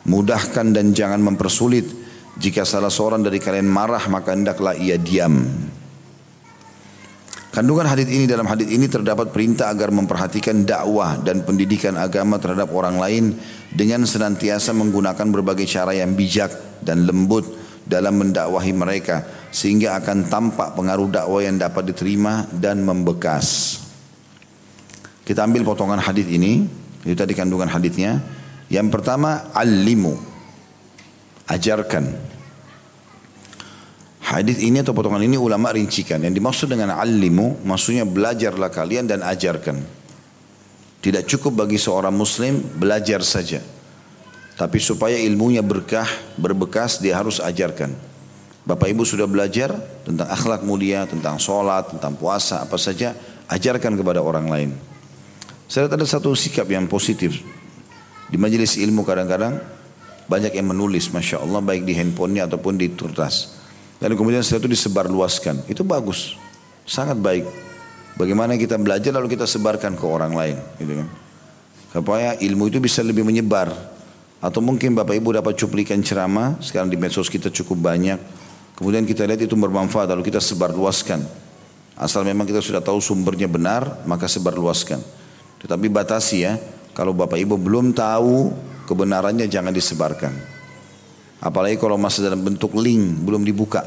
mudahkan dan jangan mempersulit jika salah seorang dari kalian marah maka hendaklah ia diam. Kandungan hadis ini dalam hadis ini terdapat perintah agar memperhatikan dakwah dan pendidikan agama terhadap orang lain dengan senantiasa menggunakan berbagai cara yang bijak dan lembut dalam mendakwahi mereka sehingga akan tampak pengaruh dakwah yang dapat diterima dan membekas. Kita ambil potongan hadis ini, itu tadi kandungan hadisnya. Yang pertama, alimu. Ajarkan. Hadis ini atau potongan ini ulama rincikan. Yang dimaksud dengan alimu maksudnya belajarlah kalian dan ajarkan. Tidak cukup bagi seorang muslim belajar saja. Tapi supaya ilmunya berkah, berbekas dia harus ajarkan. Bapak ibu sudah belajar tentang akhlak mulia, tentang sholat, tentang puasa, apa saja. Ajarkan kepada orang lain. Saya lihat ada satu sikap yang positif. Di majelis ilmu kadang-kadang banyak yang menulis Masya Allah baik di handphonenya ataupun di kertas. Dan kemudian setelah itu disebarluaskan. Itu bagus. Sangat baik. Bagaimana kita belajar lalu kita sebarkan ke orang lain. Gitu kan. Supaya ilmu itu bisa lebih menyebar. Atau mungkin Bapak Ibu dapat cuplikan ceramah. Sekarang di medsos kita cukup banyak. Kemudian kita lihat itu bermanfaat lalu kita sebarluaskan. Asal memang kita sudah tahu sumbernya benar maka sebarluaskan. Tetapi batasi ya. Kalau Bapak Ibu belum tahu kebenarannya jangan disebarkan. Apalagi kalau masih dalam bentuk link belum dibuka.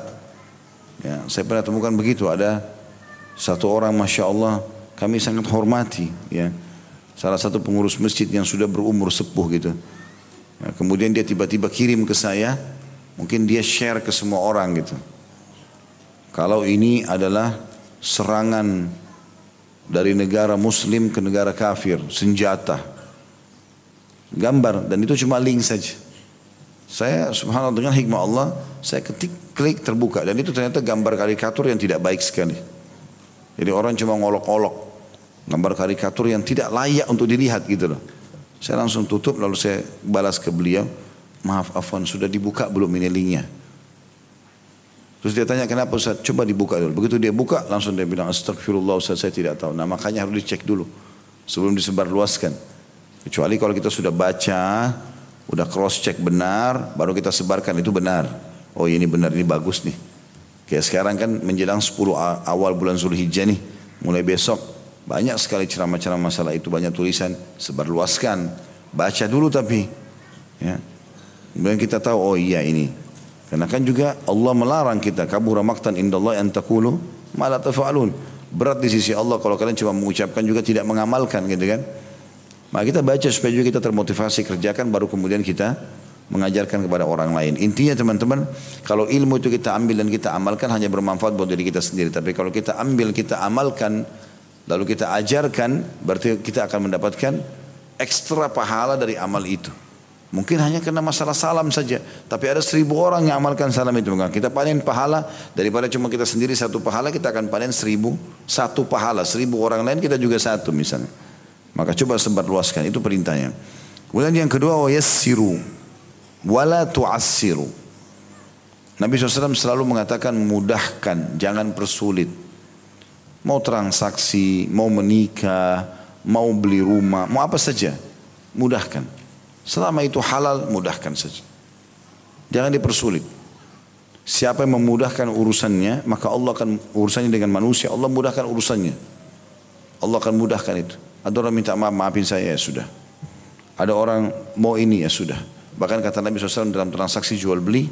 Ya, saya pernah temukan begitu ada satu orang masya Allah kami sangat hormati ya salah satu pengurus masjid yang sudah berumur sepuh gitu. Ya, kemudian dia tiba-tiba kirim ke saya mungkin dia share ke semua orang gitu. Kalau ini adalah serangan dari negara muslim ke negara kafir, senjata. Gambar dan itu cuma link saja. Saya subhanallah dengan hikmah Allah, saya ketik klik terbuka dan itu ternyata gambar karikatur yang tidak baik sekali. Jadi orang cuma ngolok-olok. Gambar karikatur yang tidak layak untuk dilihat gitu loh. Saya langsung tutup lalu saya balas ke beliau. Maaf Afwan sudah dibuka belum ini linknya. Terus dia tanya kenapa Ustaz? Coba dibuka dulu. Begitu dia buka langsung dia bilang astagfirullah Ustaz saya tidak tahu. Nah makanya harus dicek dulu sebelum disebarluaskan. Kecuali kalau kita sudah baca, udah cross check benar, baru kita sebarkan itu benar. Oh ini benar, ini bagus nih. Kayak sekarang kan menjelang 10 awal bulan Zulhijjah nih, mulai besok banyak sekali ceramah-ceramah masalah itu, banyak tulisan, sebarluaskan. Baca dulu tapi. Ya. Kemudian kita tahu, oh iya ini. Karena kan juga Allah melarang kita, kabura maktan indallah takulu, malah tafa'alun. Berat di sisi Allah kalau kalian cuma mengucapkan juga tidak mengamalkan gitu kan. Maka kita baca supaya juga kita termotivasi kerjakan baru kemudian kita mengajarkan kepada orang lain. Intinya teman-teman, kalau ilmu itu kita ambil dan kita amalkan hanya bermanfaat buat diri kita sendiri. Tapi kalau kita ambil, kita amalkan, lalu kita ajarkan, berarti kita akan mendapatkan ekstra pahala dari amal itu. Mungkin hanya karena masalah salam saja. Tapi ada seribu orang yang amalkan salam itu. Kita panen pahala daripada cuma kita sendiri satu pahala, kita akan panen seribu satu pahala. Seribu orang lain kita juga satu misalnya. Maka coba sebar luaskan, itu perintahnya. Kemudian yang kedua, wa yassiru wala tu'assiru. Nabi SAW selalu mengatakan mudahkan, jangan persulit. Mau transaksi, mau menikah, mau beli rumah, mau apa saja, mudahkan. Selama itu halal, mudahkan saja. Jangan dipersulit. Siapa yang memudahkan urusannya, maka Allah akan urusannya dengan manusia, Allah mudahkan urusannya. Allah akan mudahkan itu. Ada orang minta maaf, maafin saya ya sudah. Ada orang mau ini ya sudah. Bahkan kata Nabi SAW dalam transaksi jual beli,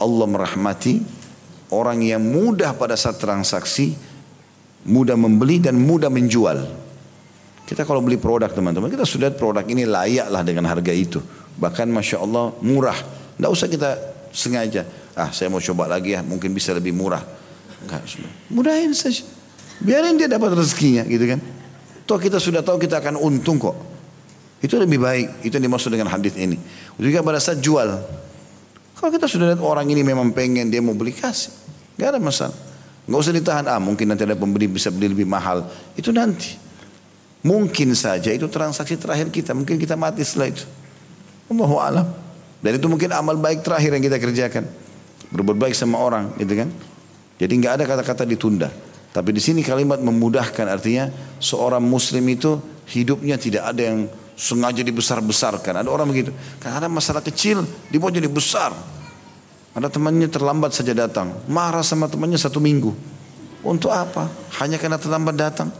Allah merahmati orang yang mudah pada saat transaksi, mudah membeli dan mudah menjual. Kita kalau beli produk teman-teman, kita sudah produk ini layaklah dengan harga itu. Bahkan Masya Allah murah. Tidak usah kita sengaja. Ah saya mau coba lagi ya, mungkin bisa lebih murah. Enggak, mudahin saja. Biarin dia dapat rezekinya gitu kan. Toh kita sudah tahu kita akan untung kok. Itu lebih baik. Itu yang dimaksud dengan hadis ini. Juga pada saat jual. Kalau kita sudah lihat orang ini memang pengen dia mau beli kasih. Gak ada masalah. Gak usah ditahan. Ah mungkin nanti ada pembeli bisa beli lebih mahal. Itu nanti. Mungkin saja itu transaksi terakhir kita. Mungkin kita mati setelah itu. Allahu alam. Dan itu mungkin amal baik terakhir yang kita kerjakan. Berbuat baik sama orang gitu kan. Jadi nggak ada kata-kata ditunda. Tapi di sini kalimat memudahkan artinya seorang muslim itu hidupnya tidak ada yang sengaja dibesar-besarkan. Ada orang begitu. Karena ada masalah kecil dibuat jadi besar. Ada temannya terlambat saja datang. Marah sama temannya satu minggu. Untuk apa? Hanya karena terlambat datang.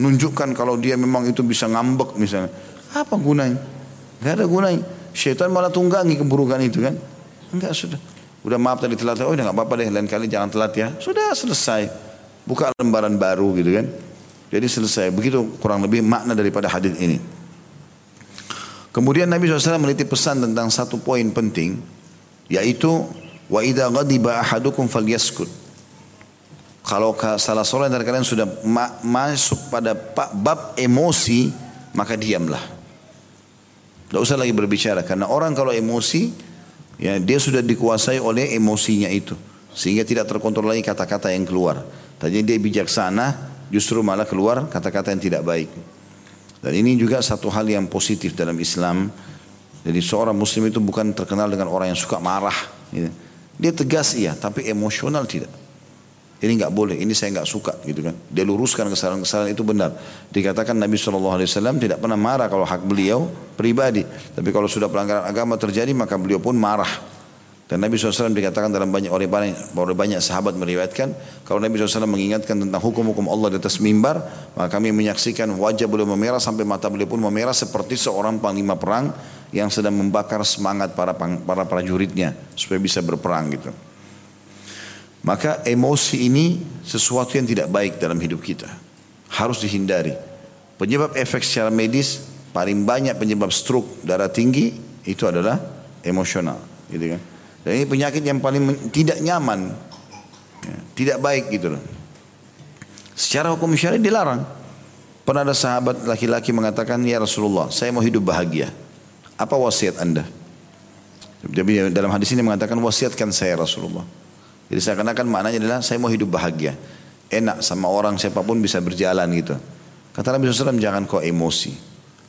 Nunjukkan kalau dia memang itu bisa ngambek misalnya. Apa gunanya? Gak ada gunanya. Syaitan malah tunggangi keburukan itu kan. Enggak sudah. Udah maaf tadi telat. Oh udah gak apa-apa deh. Lain kali jangan telat ya. Sudah selesai buka lembaran baru gitu kan. Jadi selesai. Begitu kurang lebih makna daripada hadis ini. Kemudian Nabi SAW meneliti pesan tentang satu poin penting. Yaitu. Wa idha ghadiba ahadukum falyaskut. Kalau salah seorang dari kalian sudah ma masuk pada bab emosi. Maka diamlah. Tidak usah lagi berbicara. Karena orang kalau emosi. Ya, dia sudah dikuasai oleh emosinya itu. Sehingga tidak terkontrol lagi kata-kata yang keluar. Tadinya dia bijaksana, justru malah keluar kata-kata yang tidak baik. Dan ini juga satu hal yang positif dalam Islam. Jadi seorang muslim itu bukan terkenal dengan orang yang suka marah. Gitu. Dia tegas iya, tapi emosional tidak. Ini nggak boleh, ini saya nggak suka gitu kan. Dia luruskan kesalahan-kesalahan itu benar. Dikatakan Nabi SAW tidak pernah marah kalau hak beliau pribadi. Tapi kalau sudah pelanggaran agama terjadi maka beliau pun marah. Dan Nabi SAW dikatakan dalam banyak oleh banyak, oleh banyak sahabat meriwayatkan kalau Nabi SAW mengingatkan tentang hukum-hukum Allah di atas mimbar maka kami menyaksikan wajah beliau memerah sampai mata beliau pun memerah seperti seorang panglima perang yang sedang membakar semangat para para prajuritnya supaya bisa berperang gitu. Maka emosi ini sesuatu yang tidak baik dalam hidup kita. Harus dihindari. Penyebab efek secara medis paling banyak penyebab stroke darah tinggi itu adalah emosional, gitu kan. Dan ini penyakit yang paling tidak nyaman. Ya, tidak baik gitu loh. Secara hukum syariat dilarang. Pernah ada sahabat laki-laki mengatakan, Ya Rasulullah, saya mau hidup bahagia. Apa wasiat anda? Jadi dalam hadis ini mengatakan, wasiatkan saya Rasulullah. Jadi seakan-akan maknanya adalah, saya mau hidup bahagia. Enak sama orang siapa pun bisa berjalan gitu. Kata Nabi SAW, jangan kau emosi.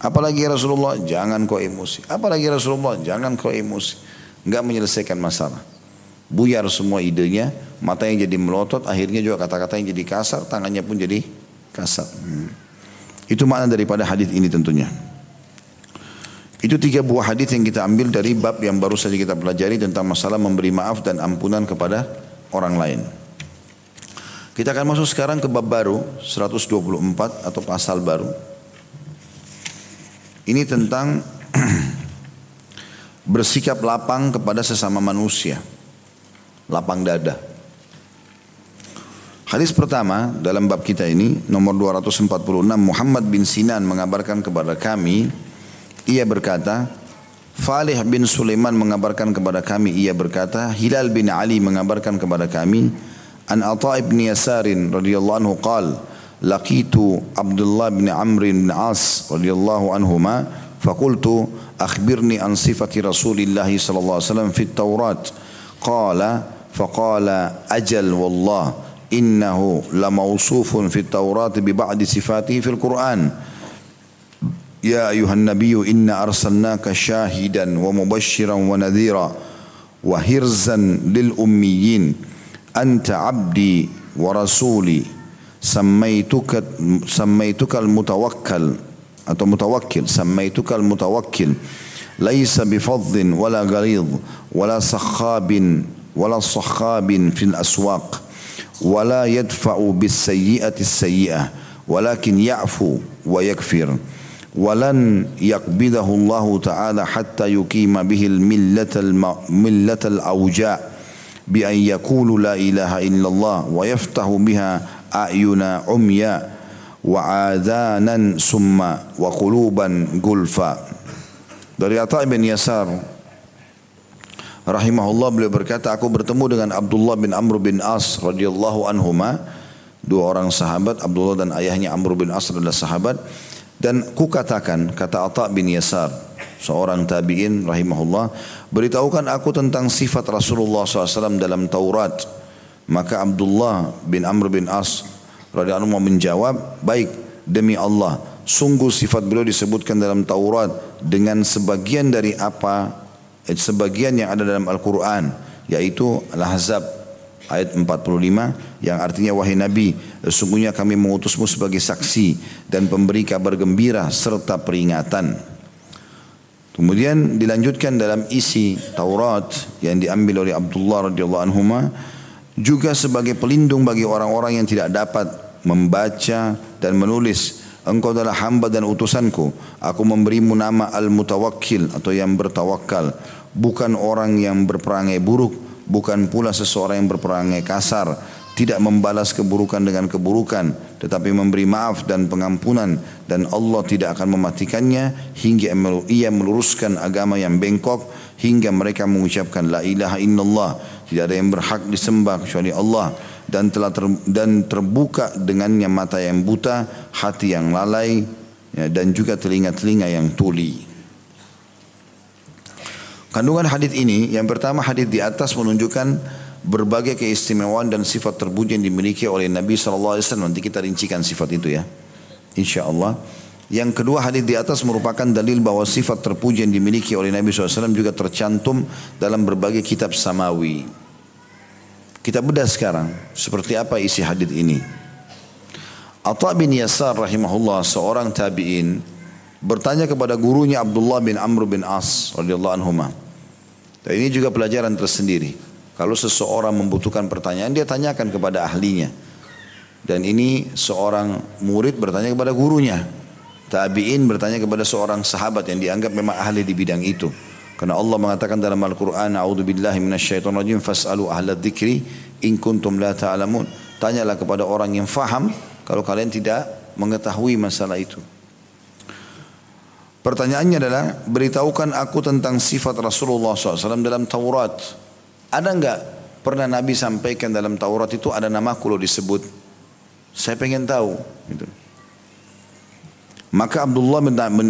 Apalagi ya Rasulullah, jangan kau emosi. Apalagi ya Rasulullah, jangan kau emosi. Enggak menyelesaikan masalah. Buyar semua idenya, matanya jadi melotot, akhirnya juga kata-katanya jadi kasar, tangannya pun jadi kasar. Hmm. Itu makna daripada hadis ini tentunya. Itu tiga buah hadis yang kita ambil dari bab yang baru saja kita pelajari tentang masalah memberi maaf dan ampunan kepada orang lain. Kita akan masuk sekarang ke bab baru 124 atau pasal baru. Ini tentang bersikap lapang kepada sesama manusia. Lapang dada. Hadis pertama dalam bab kita ini nomor 246 Muhammad bin Sinan mengabarkan kepada kami ia berkata Falih bin Sulaiman mengabarkan kepada kami ia berkata Hilal bin Ali mengabarkan kepada kami An Atha ibn Yasarin radhiyallahu anhu qal laqitu Abdullah bin Amr bin As radhiyallahu anhuma فقلت أخبرني عن صفة رسول الله صلى الله عليه وسلم في التوراة. قال فقال أجل والله إنه لموصوف في التوراة ببعض صفاته في القرآن. يا أيها النبي إنا أرسلناك شاهدا ومبشرا ونذيرا وهرزا للأميين. أنت عبدي ورسولي. سميتك سميتك المتوكل. atau mutawakkil samaitukal mutawakkil laisa bifadhin wala ghalidh wala sakhabin wala sakhabin fil aswaq wala yadfa'u bis sayyi'ati sayyi'ah walakin ya'fu wa yakfir ولن يقبضه الله تعالى حتى يقيم به الملة الملة الأوجاء بأن يقول لا إله إلا الله ويفتح بها أعين عمياء wa adanan summa wa quluban gulfa. Dari Atha bin Yasar rahimahullah beliau berkata aku bertemu dengan Abdullah bin Amr bin As radhiyallahu anhuma. Dua orang sahabat Abdullah dan ayahnya Amr bin As adalah sahabat. Dan ku katakan kata Atha bin Yasar seorang tabi'in rahimahullah beritahukan aku tentang sifat Rasulullah SAW dalam Taurat. Maka Abdullah bin Amr bin As radhiyallahu anhu menjawab baik demi Allah sungguh sifat beliau disebutkan dalam Taurat dengan sebagian dari apa eh, sebagian yang ada dalam Al-Quran yaitu Al-Ahzab ayat 45 yang artinya wahai Nabi sesungguhnya kami mengutusmu sebagai saksi dan pemberi kabar gembira serta peringatan. Kemudian dilanjutkan dalam isi Taurat yang diambil oleh Abdullah radhiyallahu anhu juga sebagai pelindung bagi orang-orang yang tidak dapat membaca dan menulis. Engkau adalah hamba dan utusanku. Aku memberimu nama Al-Mutawakkil atau yang bertawakal. Bukan orang yang berperangai buruk, bukan pula seseorang yang berperangai kasar tidak membalas keburukan dengan keburukan tetapi memberi maaf dan pengampunan dan Allah tidak akan mematikannya hingga ia meluruskan agama yang bengkok hingga mereka mengucapkan la ilaha illallah tidak ada yang berhak disembah kecuali Allah dan telah ter, dan terbuka dengannya mata yang buta hati yang lalai ya, dan juga telinga-telinga yang tuli kandungan hadis ini yang pertama hadis di atas menunjukkan berbagai keistimewaan dan sifat terpuji yang dimiliki oleh Nabi SAW. Nanti kita rincikan sifat itu ya. Insya Allah. Yang kedua hadis di atas merupakan dalil bahwa sifat terpuji yang dimiliki oleh Nabi SAW juga tercantum dalam berbagai kitab samawi. Kita bedah sekarang seperti apa isi hadis ini. Atta bin Yasar rahimahullah seorang tabi'in bertanya kepada gurunya Abdullah bin Amr bin As radhiyallahu anhu. Dan ini juga pelajaran tersendiri. Kalau seseorang membutuhkan pertanyaan, dia tanyakan kepada ahlinya. Dan ini seorang murid bertanya kepada gurunya. Tabi'in bertanya kepada seorang sahabat yang dianggap memang ahli di bidang itu. Karena Allah mengatakan dalam Al-Quran, A'udhu billahi minasyaitan rajim, fas'alu ahla dzikri in kuntum la ta'lamun. Tanyalah kepada orang yang faham kalau kalian tidak mengetahui masalah itu. Pertanyaannya adalah, beritahukan aku tentang sifat Rasulullah SAW dalam Taurat. Ada enggak pernah Nabi sampaikan dalam Taurat itu ada namaku lo disebut? Saya pengen tahu. Gitu. Maka Abdullah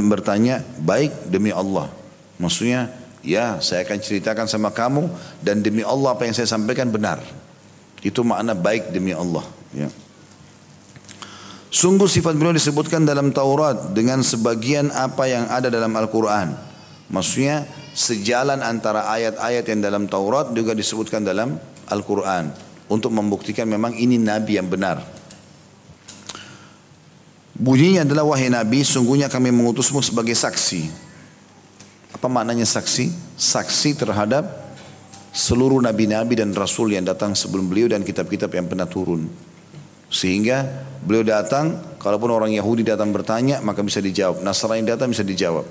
bertanya, baik demi Allah. Maksudnya, ya saya akan ceritakan sama kamu dan demi Allah apa yang saya sampaikan benar. Itu makna baik demi Allah. Ya. Sungguh sifat beliau disebutkan dalam Taurat dengan sebagian apa yang ada dalam Al-Quran. Maksudnya sejalan antara ayat-ayat yang dalam Taurat juga disebutkan dalam Al-Quran. Untuk membuktikan memang ini Nabi yang benar. Bunyinya adalah wahai Nabi, sungguhnya kami mengutusmu sebagai saksi. Apa maknanya saksi? Saksi terhadap seluruh nabi-nabi dan rasul yang datang sebelum beliau dan kitab-kitab yang pernah turun. Sehingga beliau datang, kalaupun orang Yahudi datang bertanya, maka bisa dijawab. Nasrani datang bisa dijawab.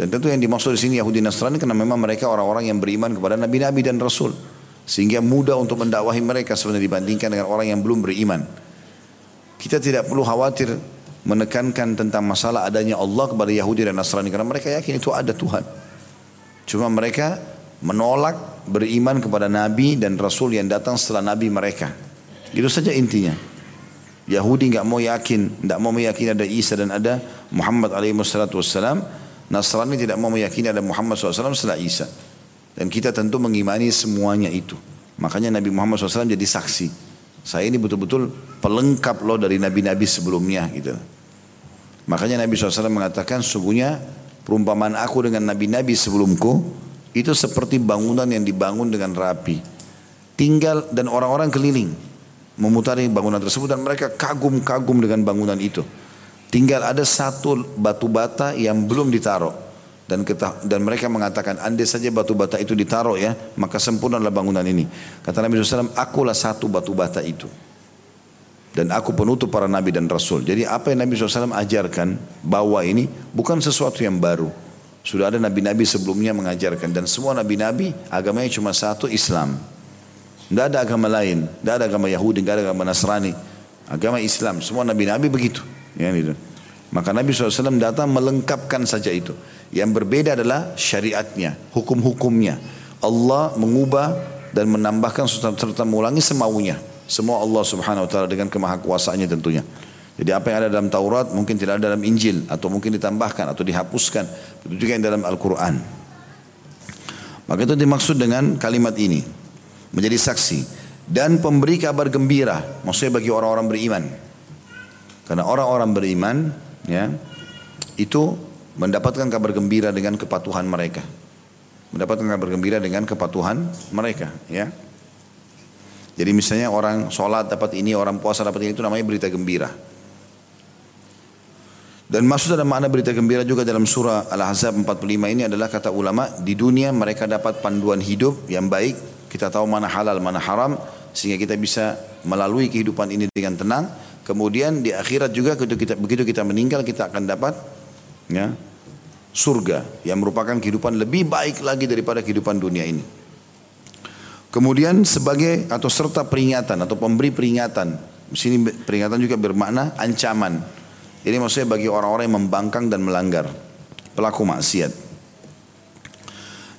Dan tentu yang dimaksud di sini Yahudi Nasrani karena memang mereka orang-orang yang beriman kepada nabi-nabi dan rasul. Sehingga mudah untuk mendakwahi mereka sebenarnya dibandingkan dengan orang yang belum beriman. Kita tidak perlu khawatir menekankan tentang masalah adanya Allah kepada Yahudi dan Nasrani karena mereka yakin itu ada Tuhan. Cuma mereka menolak beriman kepada nabi dan rasul yang datang setelah nabi mereka. Itu saja intinya. Yahudi nggak mau yakin, tidak mau meyakini ada Isa dan ada Muhammad alaihi wassalam. Nasrani tidak mau meyakini ada Muhammad SAW setelah Isa. Dan kita tentu mengimani semuanya itu. Makanya Nabi Muhammad SAW jadi saksi. Saya ini betul-betul pelengkap loh dari nabi-nabi sebelumnya gitu. Makanya Nabi SAW mengatakan sungguhnya perumpamaan aku dengan nabi-nabi sebelumku itu seperti bangunan yang dibangun dengan rapi. Tinggal dan orang-orang keliling memutari bangunan tersebut dan mereka kagum-kagum dengan bangunan itu. Tinggal ada satu batu bata yang belum ditaruh dan kita, dan mereka mengatakan andai saja batu bata itu ditaruh ya maka sempurnalah bangunan ini. Kata Nabi SAW, akulah satu batu bata itu. Dan aku penutup para nabi dan rasul. Jadi apa yang Nabi SAW ajarkan bawa ini bukan sesuatu yang baru. Sudah ada nabi-nabi sebelumnya mengajarkan dan semua nabi-nabi agamanya cuma satu Islam. Tidak ada agama lain, tidak ada agama Yahudi, tidak ada agama Nasrani. Agama Islam, semua nabi-nabi begitu. Ya, gitu. Maka Nabi SAW datang melengkapkan saja itu. Yang berbeda adalah syariatnya, hukum-hukumnya. Allah mengubah dan menambahkan serta mengulangi semaunya. Semua Allah Subhanahu wa taala dengan kemahakuasaannya tentunya. Jadi apa yang ada dalam Taurat mungkin tidak ada dalam Injil atau mungkin ditambahkan atau dihapuskan. Itu juga yang dalam Al-Qur'an. Maka itu dimaksud dengan kalimat ini menjadi saksi dan pemberi kabar gembira maksudnya bagi orang-orang beriman karena orang-orang beriman ya itu mendapatkan kabar gembira dengan kepatuhan mereka mendapatkan kabar gembira dengan kepatuhan mereka ya jadi misalnya orang sholat dapat ini orang puasa dapat ini itu namanya berita gembira dan maksud dalam makna berita gembira juga dalam surah Al-Ahzab 45 ini adalah kata ulama di dunia mereka dapat panduan hidup yang baik kita tahu mana halal, mana haram, sehingga kita bisa melalui kehidupan ini dengan tenang. Kemudian di akhirat juga begitu kita, begitu kita meninggal kita akan dapat ya, surga yang merupakan kehidupan lebih baik lagi daripada kehidupan dunia ini. Kemudian sebagai atau serta peringatan atau pemberi peringatan. Di sini peringatan juga bermakna ancaman. Ini maksudnya bagi orang-orang yang membangkang dan melanggar. Pelaku maksiat.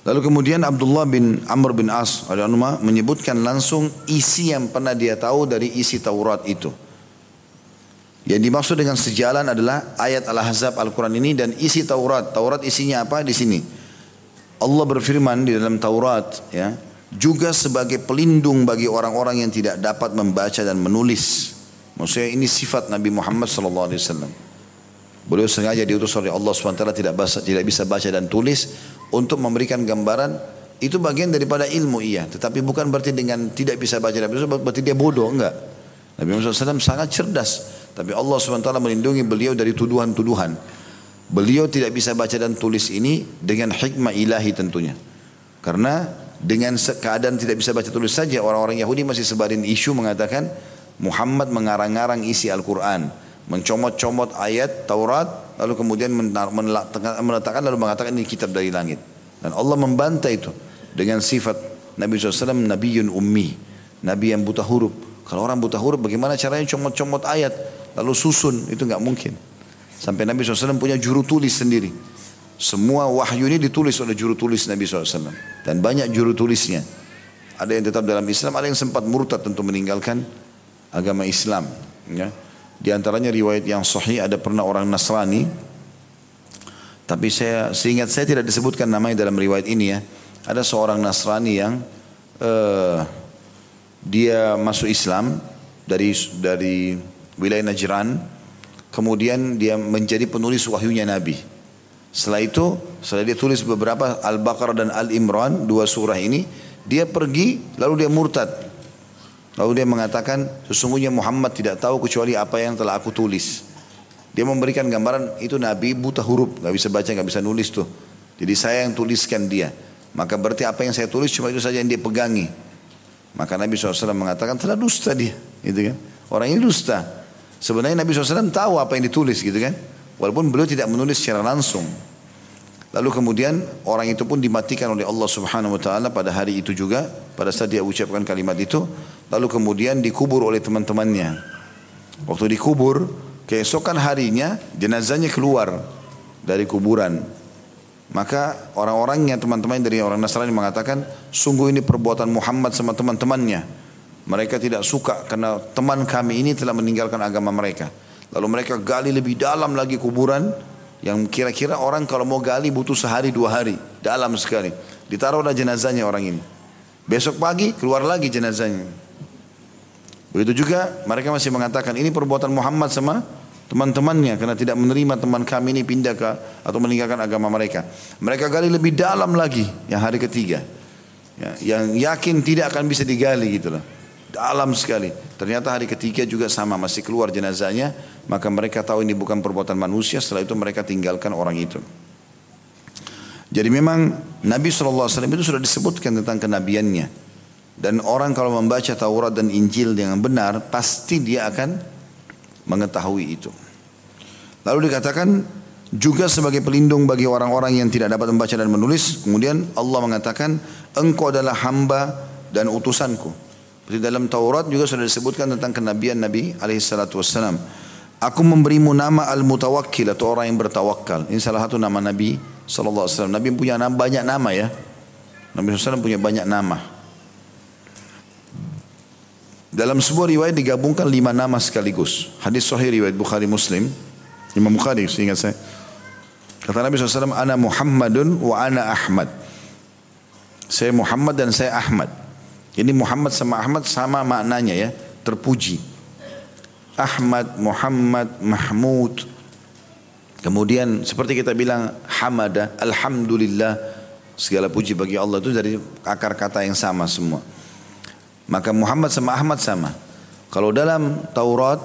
Lalu kemudian Abdullah bin Amr bin As menyebutkan langsung isi yang pernah dia tahu dari isi Taurat itu. Yang dimaksud dengan sejalan adalah ayat Al-Ahzab Al-Quran ini dan isi Taurat. Taurat isinya apa di sini? Allah berfirman di dalam Taurat ya, juga sebagai pelindung bagi orang-orang yang tidak dapat membaca dan menulis. Maksudnya ini sifat Nabi Muhammad sallallahu alaihi wasallam. Beliau sengaja diutus oleh Allah SWT tidak, tidak bisa baca dan tulis untuk memberikan gambaran. Itu bagian daripada ilmu iya. Tetapi bukan berarti dengan tidak bisa baca dan berarti dia bodoh enggak. Nabi Muhammad SAW sangat cerdas. Tapi Allah SWT melindungi beliau dari tuduhan-tuduhan. Beliau tidak bisa baca dan tulis ini dengan hikmah ilahi tentunya. Karena dengan keadaan tidak bisa baca tulis saja orang-orang Yahudi masih sebarin isu mengatakan Muhammad mengarang-arang isi Al-Quran mencomot-comot ayat Taurat lalu kemudian meletakkan lalu mengatakan ini kitab dari langit. Dan Allah membantah itu dengan sifat Nabi SAW Nabiun Ummi Nabi yang buta huruf. Kalau orang buta huruf bagaimana caranya comot-comot ayat lalu susun? Itu nggak mungkin. Sampai Nabi SAW punya juru tulis sendiri semua wahyu ini ditulis oleh juru tulis Nabi SAW dan banyak juru tulisnya ada yang tetap dalam Islam ada yang sempat murtad tentu meninggalkan agama Islam ya. Di antaranya riwayat yang sahih ada pernah orang Nasrani tapi saya seingat saya tidak disebutkan namanya dalam riwayat ini ya. Ada seorang Nasrani yang uh, dia masuk Islam dari dari wilayah Najran. Kemudian dia menjadi penulis wahyunya Nabi. Setelah itu, setelah dia tulis beberapa Al-Baqarah dan Al-Imran, dua surah ini, dia pergi lalu dia murtad. Lalu dia mengatakan, sesungguhnya Muhammad tidak tahu kecuali apa yang telah aku tulis. Dia memberikan gambaran itu Nabi buta huruf, nggak bisa baca, nggak bisa nulis tuh. Jadi saya yang tuliskan dia. Maka berarti apa yang saya tulis cuma itu saja yang dia pegangi. Maka Nabi SAW mengatakan telah dusta dia, gitu kan? Orang ini dusta. Sebenarnya Nabi SAW tahu apa yang ditulis, gitu kan? Walaupun beliau tidak menulis secara langsung. Lalu kemudian orang itu pun dimatikan oleh Allah Subhanahu wa taala pada hari itu juga pada saat dia ucapkan kalimat itu lalu kemudian dikubur oleh teman-temannya. Waktu dikubur keesokan harinya jenazahnya keluar dari kuburan. Maka orang-orangnya teman-teman dari orang Nasrani mengatakan sungguh ini perbuatan Muhammad sama teman-temannya. Mereka tidak suka karena teman kami ini telah meninggalkan agama mereka. Lalu mereka gali lebih dalam lagi kuburan yang kira-kira orang kalau mau gali butuh sehari dua hari. Dalam sekali. Ditaruhlah jenazahnya orang ini. Besok pagi keluar lagi jenazahnya. Begitu juga mereka masih mengatakan ini perbuatan Muhammad sama teman-temannya karena tidak menerima teman kami ini pindah ke atau meninggalkan agama mereka. Mereka gali lebih dalam lagi yang hari ketiga. Ya, yang yakin tidak akan bisa digali gitu loh. Dalam sekali. Ternyata hari ketiga juga sama masih keluar jenazahnya. Maka mereka tahu ini bukan perbuatan manusia setelah itu mereka tinggalkan orang itu. Jadi memang Nabi SAW itu sudah disebutkan tentang kenabiannya. Dan orang kalau membaca Taurat dan Injil dengan benar pasti dia akan mengetahui itu. Lalu dikatakan juga sebagai pelindung bagi orang-orang yang tidak dapat membaca dan menulis kemudian Allah mengatakan engkau adalah hamba dan utusanku di dalam Taurat juga sudah disebutkan tentang kenabian Nabi alaihi salatu wassalam. Aku memberimu nama Al-Mutawakkil atau orang yang bertawakal. Ini salah satu nama Nabi sallallahu alaihi wasallam. Nabi punya nama, banyak nama ya. Nabi SAW punya banyak nama. Dalam sebuah riwayat digabungkan lima nama sekaligus. Hadis sahih riwayat Bukhari Muslim. Imam Bukhari seingat saya. Kata Nabi SAW, Ana Muhammadun wa ana Ahmad. Saya Muhammad dan saya Ahmad. Ini Muhammad sama Ahmad sama maknanya ya. Terpuji. Ahmad, Muhammad, Mahmud. Kemudian seperti kita bilang hamada, alhamdulillah, segala puji bagi Allah itu dari akar kata yang sama semua. Maka Muhammad sama Ahmad sama. Kalau dalam Taurat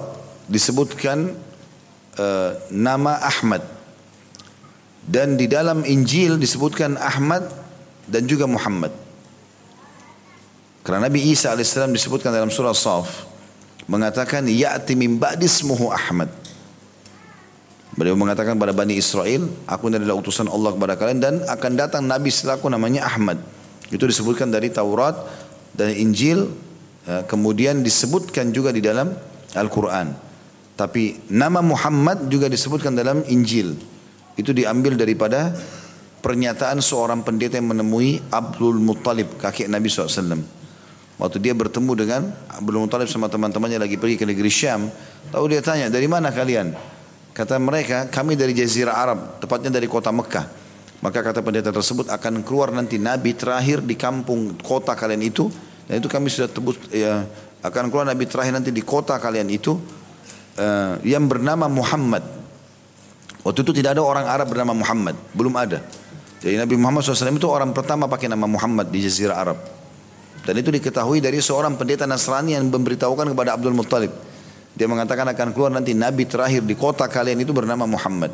disebutkan uh, nama Ahmad dan di dalam Injil disebutkan Ahmad dan juga Muhammad. Karena Nabi Isa alaihissalam disebutkan dalam surah Saf mengatakan ya'ti min ba'di ismuhu Ahmad. Beliau mengatakan pada Bani Israel, aku adalah utusan Allah kepada kalian dan akan datang Nabi setelahku namanya Ahmad. Itu disebutkan dari Taurat dan Injil, ya, kemudian disebutkan juga di dalam Al-Quran. Tapi nama Muhammad juga disebutkan dalam Injil. Itu diambil daripada pernyataan seorang pendeta yang menemui Abdul Muttalib, kakek Nabi SAW. Waktu dia bertemu dengan Abdul Muttalib sama teman-temannya lagi pergi ke negeri Syam. Tahu dia tanya, dari mana kalian? Kata mereka, kami dari Jazirah Arab, tepatnya dari kota Mekah. Maka kata pendeta tersebut akan keluar nanti Nabi terakhir di kampung kota kalian itu. Dan itu kami sudah tebus, ya, akan keluar Nabi terakhir nanti di kota kalian itu. Uh, yang bernama Muhammad. Waktu itu tidak ada orang Arab bernama Muhammad. Belum ada. Jadi Nabi Muhammad SAW itu orang pertama pakai nama Muhammad di Jazirah Arab. Dan itu diketahui dari seorang pendeta Nasrani yang memberitahukan kepada Abdul Muttalib. Dia mengatakan akan keluar nanti Nabi terakhir di kota kalian itu bernama Muhammad.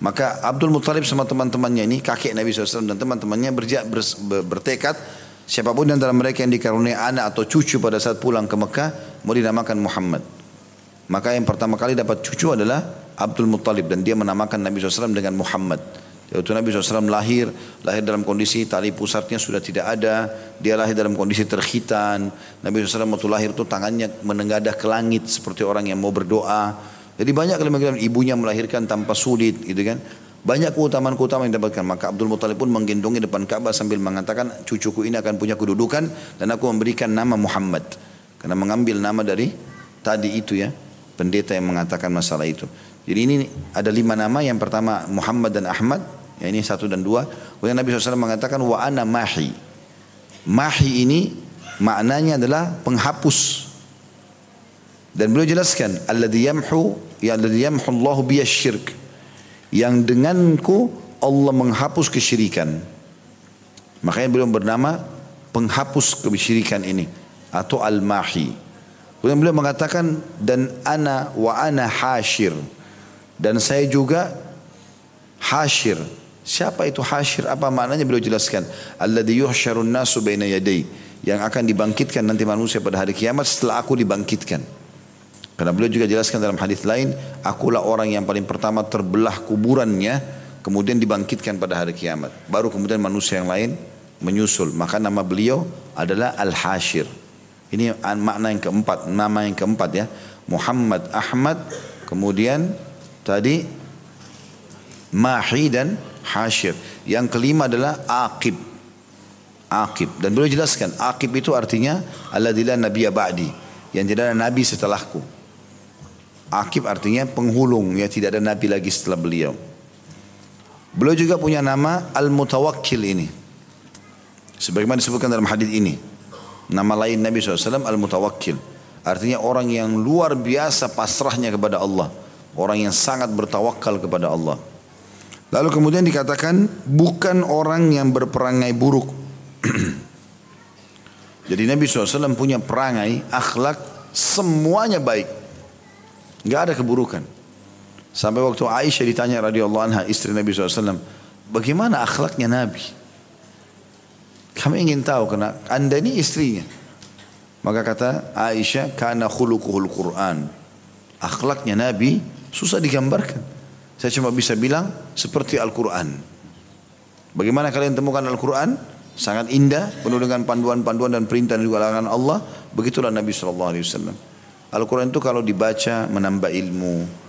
Maka Abdul Muttalib sama teman-temannya ini, kakek Nabi SAW dan teman-temannya berja, ber, bertekad siapa pun yang dalam mereka yang dikaruniai anak atau cucu pada saat pulang ke Mekah mau dinamakan Muhammad. Maka yang pertama kali dapat cucu adalah Abdul Muttalib dan dia menamakan Nabi SAW dengan Muhammad. Yaitu Nabi SAW lahir, lahir dalam kondisi tali pusatnya sudah tidak ada. Dia lahir dalam kondisi terkhitan. Nabi SAW waktu lahir itu tangannya menengadah ke langit seperti orang yang mau berdoa. Jadi banyak kalimat ibunya melahirkan tanpa sulit gitu kan. Banyak keutamaan-keutamaan yang didapatkan. Maka Abdul Muttalib pun menggendongi depan Ka'bah sambil mengatakan cucuku ini akan punya kedudukan dan aku memberikan nama Muhammad. Karena mengambil nama dari tadi itu ya. Pendeta yang mengatakan masalah itu. Jadi ini ada lima nama. Yang pertama Muhammad dan Ahmad. Ya, ini satu dan dua. Kemudian Nabi SAW mengatakan wa ana mahi. Mahi ini maknanya adalah penghapus. Dan beliau jelaskan, alladhi yamhu ya alladhi yamhu Allah biyasyirk. Yang denganku Allah menghapus kesyirikan. Makanya beliau bernama penghapus kesyirikan ini atau al-mahi. Kemudian beliau mengatakan dan ana wa ana hashir dan saya juga hashir. Siapa itu hashir? Apa maknanya beliau jelaskan? Alladhi yuhsyarun nasu baina yaday. Yang akan dibangkitkan nanti manusia pada hari kiamat setelah aku dibangkitkan. Karena beliau juga jelaskan dalam hadis lain, akulah orang yang paling pertama terbelah kuburannya, kemudian dibangkitkan pada hari kiamat. Baru kemudian manusia yang lain menyusul. Maka nama beliau adalah Al-Hashir. Ini makna yang keempat, nama yang keempat ya. Muhammad Ahmad, kemudian tadi Mahi dan Hashir. Yang kelima adalah Aqib. Aqib. Dan beliau jelaskan, Aqib itu artinya Alladillah Nabiya Ba'di. Yang tidak ada Nabi setelahku. Aqib artinya penghulung, ya tidak ada Nabi lagi setelah beliau. Beliau juga punya nama Al-Mutawakkil ini. Sebagaimana disebutkan dalam hadis ini. Nama lain Nabi SAW Al-Mutawakkil. Artinya orang yang luar biasa pasrahnya kepada Allah. Orang yang sangat bertawakal kepada Allah. Lalu kemudian dikatakan bukan orang yang berperangai buruk. Jadi Nabi SAW punya perangai, akhlak, semuanya baik. Gak ada keburukan. Sampai waktu Aisyah ditanya radhiyallahu anha istri Nabi SAW, bagaimana akhlaknya Nabi? Kami ingin tahu karena anda ini istrinya. Maka kata Aisyah, karena khuluquhul Quran. Akhlaknya Nabi susah digambarkan. Saya cuma bisa bilang seperti Al-Quran. Bagaimana kalian temukan Al-Quran? Sangat indah, penuh dengan panduan-panduan dan perintah juga larangan Allah. Begitulah Nabi SAW. Al-Quran itu kalau dibaca menambah ilmu.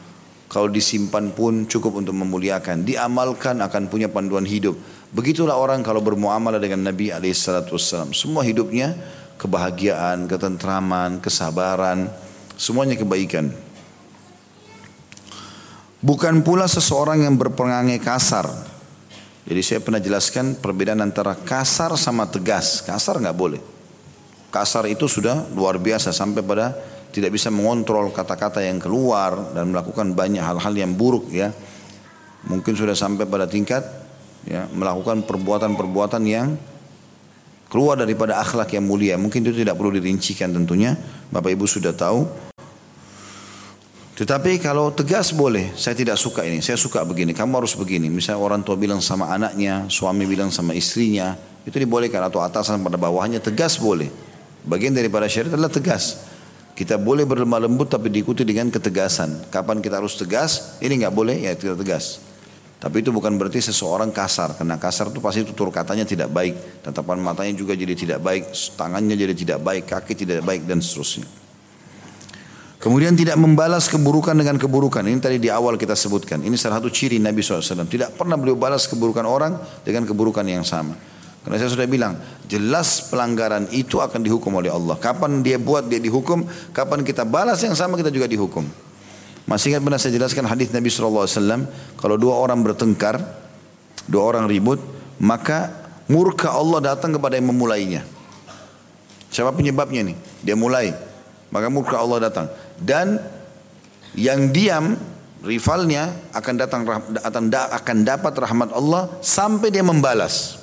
Kalau disimpan pun cukup untuk memuliakan. Diamalkan akan punya panduan hidup. Begitulah orang kalau bermuamalah dengan Nabi SAW. Semua hidupnya kebahagiaan, ketentraman, kesabaran. Semuanya kebaikan. Bukan pula seseorang yang berpengangai kasar. Jadi saya pernah jelaskan perbedaan antara kasar sama tegas. Kasar nggak boleh. Kasar itu sudah luar biasa sampai pada tidak bisa mengontrol kata-kata yang keluar dan melakukan banyak hal-hal yang buruk ya. Mungkin sudah sampai pada tingkat ya melakukan perbuatan-perbuatan yang keluar daripada akhlak yang mulia. Mungkin itu tidak perlu dirincikan tentunya. Bapak Ibu sudah tahu. Tetapi kalau tegas boleh, saya tidak suka ini, saya suka begini, kamu harus begini. Misalnya orang tua bilang sama anaknya, suami bilang sama istrinya, itu dibolehkan atau atasan pada bawahnya tegas boleh. Bagian daripada syariat adalah tegas. Kita boleh berlemah lembut tapi diikuti dengan ketegasan. Kapan kita harus tegas? Ini nggak boleh ya tidak tegas. Tapi itu bukan berarti seseorang kasar. Karena kasar itu pasti tutur katanya tidak baik. Tatapan matanya juga jadi tidak baik. Tangannya jadi tidak baik. Kaki tidak baik dan seterusnya. Kemudian tidak membalas keburukan dengan keburukan. Ini tadi di awal kita sebutkan. Ini salah satu ciri Nabi SAW. Tidak pernah beliau balas keburukan orang dengan keburukan yang sama. Karena saya sudah bilang, jelas pelanggaran itu akan dihukum oleh Allah. Kapan dia buat dia dihukum, kapan kita balas yang sama kita juga dihukum. Masih ingat pernah saya jelaskan hadis Nabi SAW, kalau dua orang bertengkar, dua orang ribut, maka murka Allah datang kepada yang memulainya. Siapa penyebabnya nih? Dia mulai, maka murka Allah datang dan yang diam rivalnya akan datang akan dapat rahmat Allah sampai dia membalas.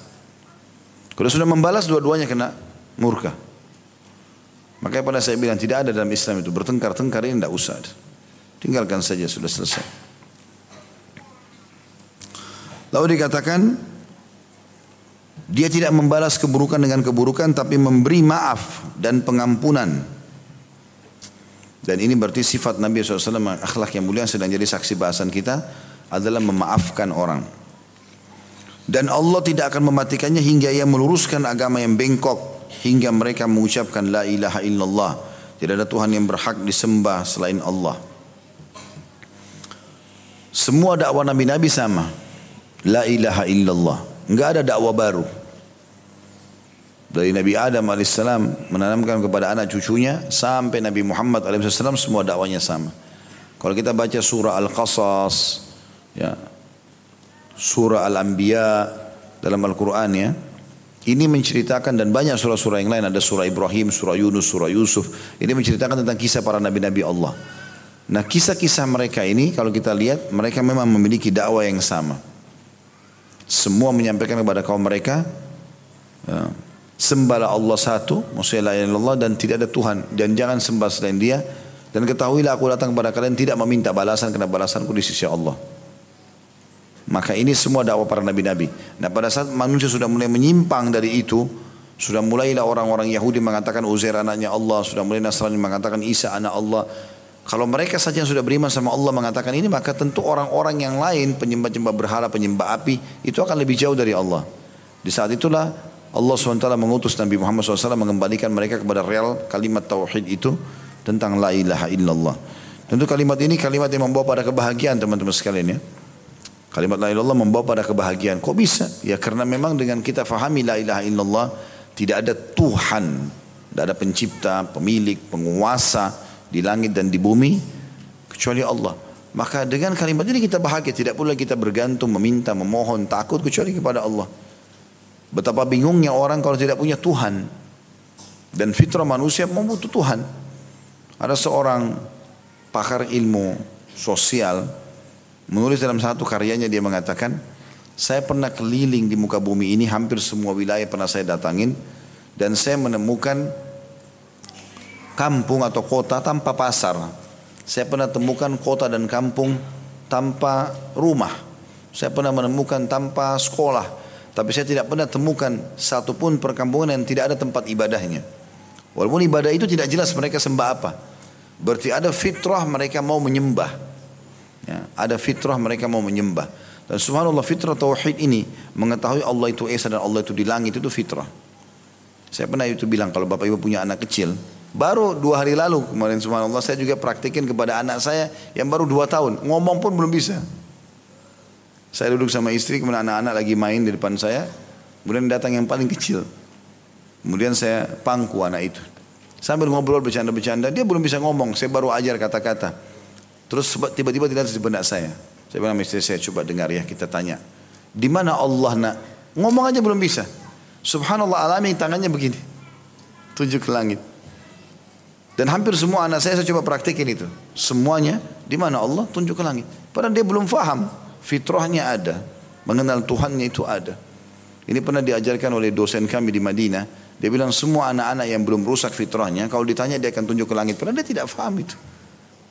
Kalau sudah membalas dua-duanya kena murka. Makanya pada saya bilang tidak ada dalam Islam itu bertengkar-tengkar ini tidak usah. Tinggalkan saja sudah selesai. Lalu dikatakan dia tidak membalas keburukan dengan keburukan tapi memberi maaf dan pengampunan dan ini berarti sifat Nabi SAW akhlak yang mulia sedang jadi saksi bahasan kita adalah memaafkan orang. Dan Allah tidak akan mematikannya hingga ia meluruskan agama yang bengkok hingga mereka mengucapkan la ilaha illallah. Tidak ada Tuhan yang berhak disembah selain Allah. Semua dakwah Nabi-Nabi sama. La ilaha illallah. Enggak ada dakwah baru dari Nabi Adam AS menanamkan kepada anak cucunya sampai Nabi Muhammad AS semua dakwanya sama. Kalau kita baca surah Al-Qasas, ya, surah Al-Anbiya dalam Al-Quran ya, Ini menceritakan dan banyak surah-surah yang lain ada surah Ibrahim, surah Yunus, surah Yusuf. Ini menceritakan tentang kisah para nabi-nabi Allah. Nah kisah-kisah mereka ini kalau kita lihat mereka memang memiliki dakwah yang sama. Semua menyampaikan kepada kaum mereka ya, sembahlah Allah satu, maksudnya la Allah dan tidak ada Tuhan dan jangan sembah selain Dia dan ketahuilah aku datang kepada kalian tidak meminta balasan karena balasanku di sisi Allah. Maka ini semua dakwah para nabi-nabi. Nah pada saat manusia sudah mulai menyimpang dari itu, sudah mulailah orang-orang Yahudi mengatakan Uzair anaknya Allah, sudah mulai Nasrani mengatakan Isa anak Allah. Kalau mereka saja yang sudah beriman sama Allah mengatakan ini, maka tentu orang-orang yang lain, penyembah-penyembah berhala, penyembah api, itu akan lebih jauh dari Allah. Di saat itulah Allah SWT mengutus Nabi Muhammad SAW mengembalikan mereka kepada real kalimat tauhid itu tentang la ilaha illallah. Tentu kalimat ini kalimat yang membawa pada kebahagiaan teman-teman sekalian ya. Kalimat la ilaha illallah membawa pada kebahagiaan. Kok bisa? Ya karena memang dengan kita fahami la ilaha illallah tidak ada Tuhan, tidak ada pencipta, pemilik, penguasa di langit dan di bumi kecuali Allah. Maka dengan kalimat ini kita bahagia, tidak pula kita bergantung, meminta, memohon, takut kecuali kepada Allah. Betapa bingungnya orang kalau tidak punya Tuhan. Dan fitrah manusia membutuh Tuhan. Ada seorang pakar ilmu sosial Menulis dalam satu karyanya dia mengatakan, saya pernah keliling di muka bumi ini hampir semua wilayah pernah saya datangin dan saya menemukan kampung atau kota tanpa pasar. Saya pernah temukan kota dan kampung tanpa rumah. Saya pernah menemukan tanpa sekolah. Tapi saya tidak pernah temukan satupun perkampungan yang tidak ada tempat ibadahnya. Walaupun ibadah itu tidak jelas mereka sembah apa. Berarti ada fitrah mereka mau menyembah. Ya, ada fitrah mereka mau menyembah. Dan subhanallah fitrah tauhid ini mengetahui Allah itu esa dan Allah itu di langit itu fitrah. Saya pernah itu bilang kalau bapak ibu punya anak kecil, baru dua hari lalu kemarin subhanallah saya juga praktikin kepada anak saya yang baru dua tahun, ngomong pun belum bisa. Saya duduk sama istri, kemudian anak-anak lagi main di depan saya, kemudian datang yang paling kecil. Kemudian saya pangku anak itu. Sambil ngobrol bercanda-bercanda, dia belum bisa ngomong, saya baru ajar kata-kata. Terus tiba-tiba tidak di benak saya. Saya bilang istri saya coba dengar ya kita tanya. Di mana Allah nak? Ngomong aja belum bisa. Subhanallah alami tangannya begini. Tunjuk ke langit. Dan hampir semua anak saya saya coba praktikin itu. Semuanya di mana Allah tunjuk ke langit. Padahal dia belum faham. Fitrahnya ada. Mengenal Tuhannya itu ada. Ini pernah diajarkan oleh dosen kami di Madinah. Dia bilang semua anak-anak yang belum rusak fitrahnya. Kalau ditanya dia akan tunjuk ke langit. Padahal dia tidak faham itu.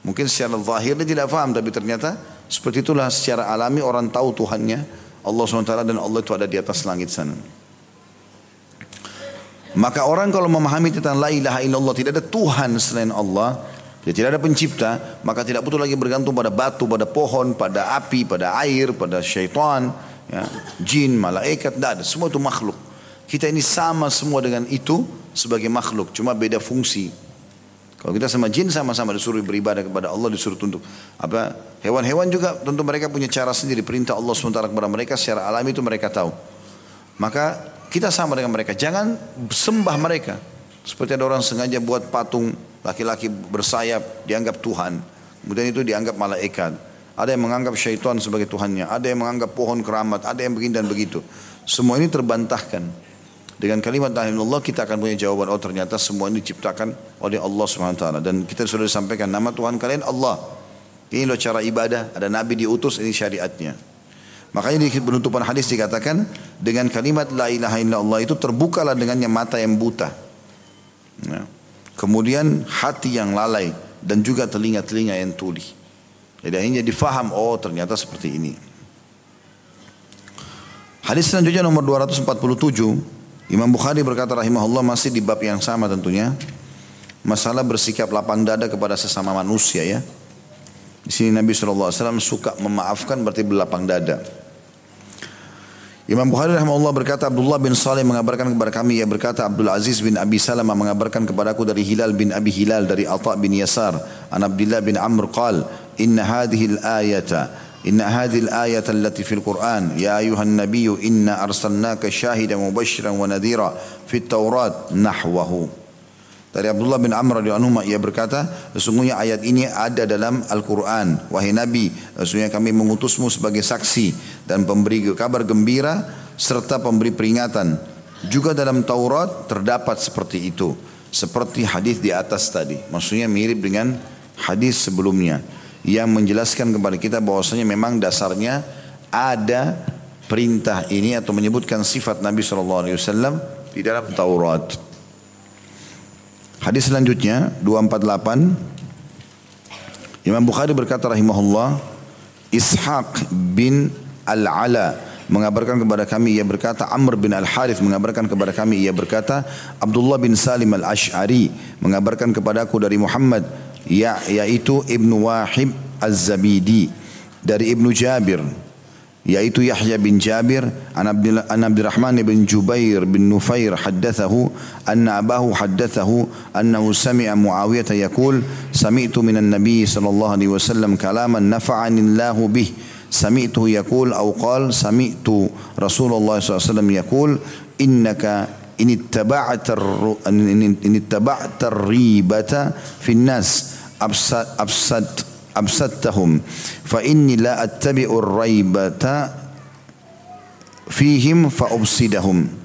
Mungkin secara zahir dia tidak faham tapi ternyata seperti itulah secara alami orang tahu Tuhannya Allah SWT dan Allah itu ada di atas langit sana. Maka orang kalau memahami tentang la ilaha illallah tidak ada Tuhan selain Allah, dia tidak ada pencipta, maka tidak butuh lagi bergantung pada batu, pada pohon, pada api, pada air, pada syaitan, ya, jin, malaikat, tidak ada. Semua itu makhluk. Kita ini sama semua dengan itu sebagai makhluk, cuma beda fungsi. Kalau kita sama jin sama-sama disuruh beribadah kepada Allah, disuruh tunduk. Apa hewan-hewan juga tentu mereka punya cara sendiri perintah Allah SWT kepada mereka secara alami itu mereka tahu. Maka kita sama dengan mereka. Jangan sembah mereka. Seperti ada orang sengaja buat patung laki-laki bersayap dianggap Tuhan. Kemudian itu dianggap malaikat. Ada yang menganggap syaitan sebagai Tuhannya. Ada yang menganggap pohon keramat. Ada yang begini dan begitu. Semua ini terbantahkan. Dengan kalimat la Allah kita akan punya jawaban oh ternyata semua ini diciptakan oleh Allah SWT dan kita sudah disampaikan nama Tuhan kalian Allah. Ini loh cara ibadah, ada nabi diutus ini syariatnya. Makanya di penutupan hadis dikatakan dengan kalimat la ilaha illallah itu terbukalah dengannya mata yang buta. Ya. Kemudian hati yang lalai dan juga telinga-telinga yang tuli. Jadi akhirnya difaham oh ternyata seperti ini. Hadis selanjutnya nomor 247 Imam Bukhari berkata rahimahullah masih di bab yang sama tentunya. Masalah bersikap lapang dada kepada sesama manusia ya. Di sini Nabi SAW suka memaafkan berarti berlapang dada. Imam Bukhari rahimahullah berkata Abdullah bin Saleh mengabarkan kepada kami ia berkata Abdul Aziz bin Abi Salamah mengabarkan kepadaku dari Hilal bin Abi Hilal dari Atha bin Yasar an Abdullah bin Amr qal inna hadhihi al-ayata إن هذه الآية التي في القرآن يا أيها النبي إنا أرسلناك شاهدا مبشرا ونذيرا في التوراة نحوه Dari Abdullah bin Amr radhiyallahu ia berkata, sesungguhnya ayat ini ada dalam Al-Qur'an. Wahai Nabi, sesungguhnya kami mengutusmu sebagai saksi dan pemberi kabar gembira serta pemberi peringatan Juga dalam Taurat terdapat seperti itu. Seperti hadis di atas tadi. Maksudnya mirip dengan hadis sebelumnya. Yang menjelaskan kepada kita bahwasanya memang dasarnya ada perintah ini atau menyebutkan sifat Nabi SAW di dalam Taurat. Hadis selanjutnya 248 Imam Bukhari berkata rahimahullah Ishaq bin Al-Ala mengabarkan kepada kami ia berkata Amr bin Al-Harith mengabarkan kepada kami ia berkata Abdullah bin Salim Al-Ash'ari mengabarkan kepadaku dari Muhammad ya, yaitu Ibnu Wahib Az-Zabidi dari Ibnu Jabir yaitu Yahya bin Jabir an Abdurrahman bin Jubair bin Nufair haddathahu anna abahu haddathahu annahu sami'a Muawiyah yaqul sami'tu minan nabiy sallallahu alaihi wasallam kalaman nafa'ani Allahu bih سمعته يقول أو قال سمعت رسول الله صلى الله عليه وسلم يقول إنك إن اتبعت إن اتبعت الريبة في absattahum fa inni la attabi'ur raibata fihim fa ubsidahum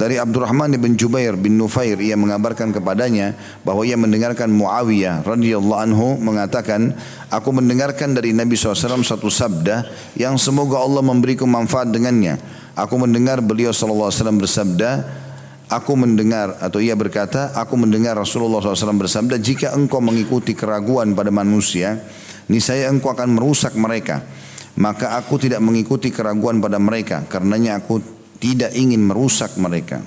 dari Abdurrahman bin Jubair bin Nufair ia mengabarkan kepadanya bahwa ia mendengarkan Muawiyah radhiyallahu anhu mengatakan aku mendengarkan dari Nabi SAW satu sabda yang semoga Allah memberiku manfaat dengannya. Aku mendengar beliau SAW bersabda aku mendengar atau ia berkata, aku mendengar Rasulullah SAW bersabda, jika engkau mengikuti keraguan pada manusia, niscaya engkau akan merusak mereka. Maka aku tidak mengikuti keraguan pada mereka, karenanya aku tidak ingin merusak mereka.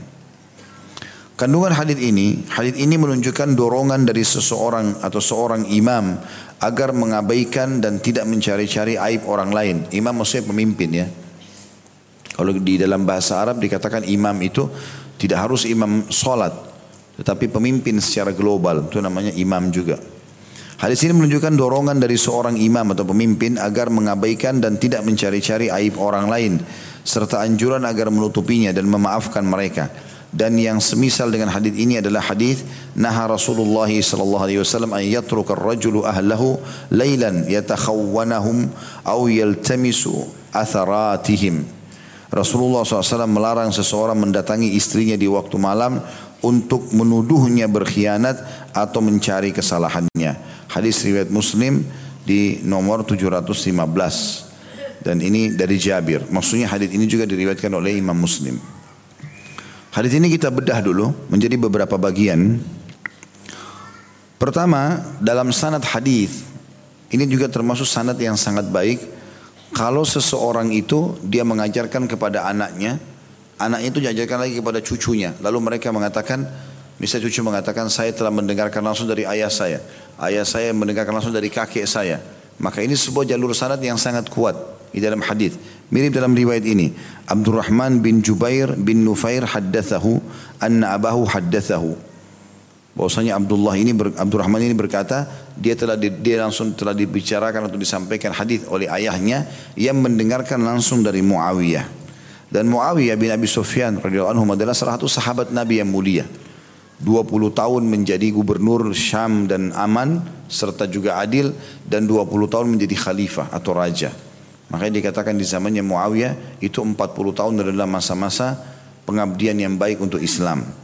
Kandungan hadis ini, hadis ini menunjukkan dorongan dari seseorang atau seorang imam agar mengabaikan dan tidak mencari-cari aib orang lain. Imam maksudnya pemimpin ya. Kalau di dalam bahasa Arab dikatakan imam itu tidak harus imam solat, tetapi pemimpin secara global itu namanya imam juga. Hadis ini menunjukkan dorongan dari seorang imam atau pemimpin agar mengabaikan dan tidak mencari-cari aib orang lain serta anjuran agar menutupinya dan memaafkan mereka. Dan yang semisal dengan hadis ini adalah hadis naha Rasulullah sallallahu alaihi wasallam an yatruka ar-rajulu ahlahu lailan yatakhawwanahum aw yaltamisu atharatihim. Rasulullah SAW melarang seseorang mendatangi istrinya di waktu malam untuk menuduhnya berkhianat atau mencari kesalahannya. Hadis riwayat Muslim di nomor 715 dan ini dari Jabir. Maksudnya hadis ini juga diriwayatkan oleh Imam Muslim. Hadis ini kita bedah dulu menjadi beberapa bagian. Pertama, dalam sanad hadis ini juga termasuk sanad yang sangat baik. Kalau seseorang itu dia mengajarkan kepada anaknya, anaknya itu diajarkan lagi kepada cucunya. Lalu mereka mengatakan, Misalnya cucu mengatakan saya telah mendengarkan langsung dari ayah saya. Ayah saya mendengarkan langsung dari kakek saya. Maka ini sebuah jalur sanad yang sangat kuat di dalam hadis. Mirip dalam riwayat ini. Abdurrahman bin Jubair bin Nufair haddathahu anna abahu haddathahu. Bahwasanya Abdullah ini Abdurrahman ini berkata dia telah dia langsung telah dibicarakan atau disampaikan hadis oleh ayahnya yang mendengarkan langsung dari Muawiyah. Dan Muawiyah bin Abi Sufyan radhiyallahu anhu adalah salah satu sahabat Nabi yang mulia. 20 tahun menjadi gubernur Syam dan Aman serta juga adil dan 20 tahun menjadi khalifah atau raja. Makanya dikatakan di zamannya Muawiyah itu 40 tahun adalah masa-masa pengabdian yang baik untuk Islam.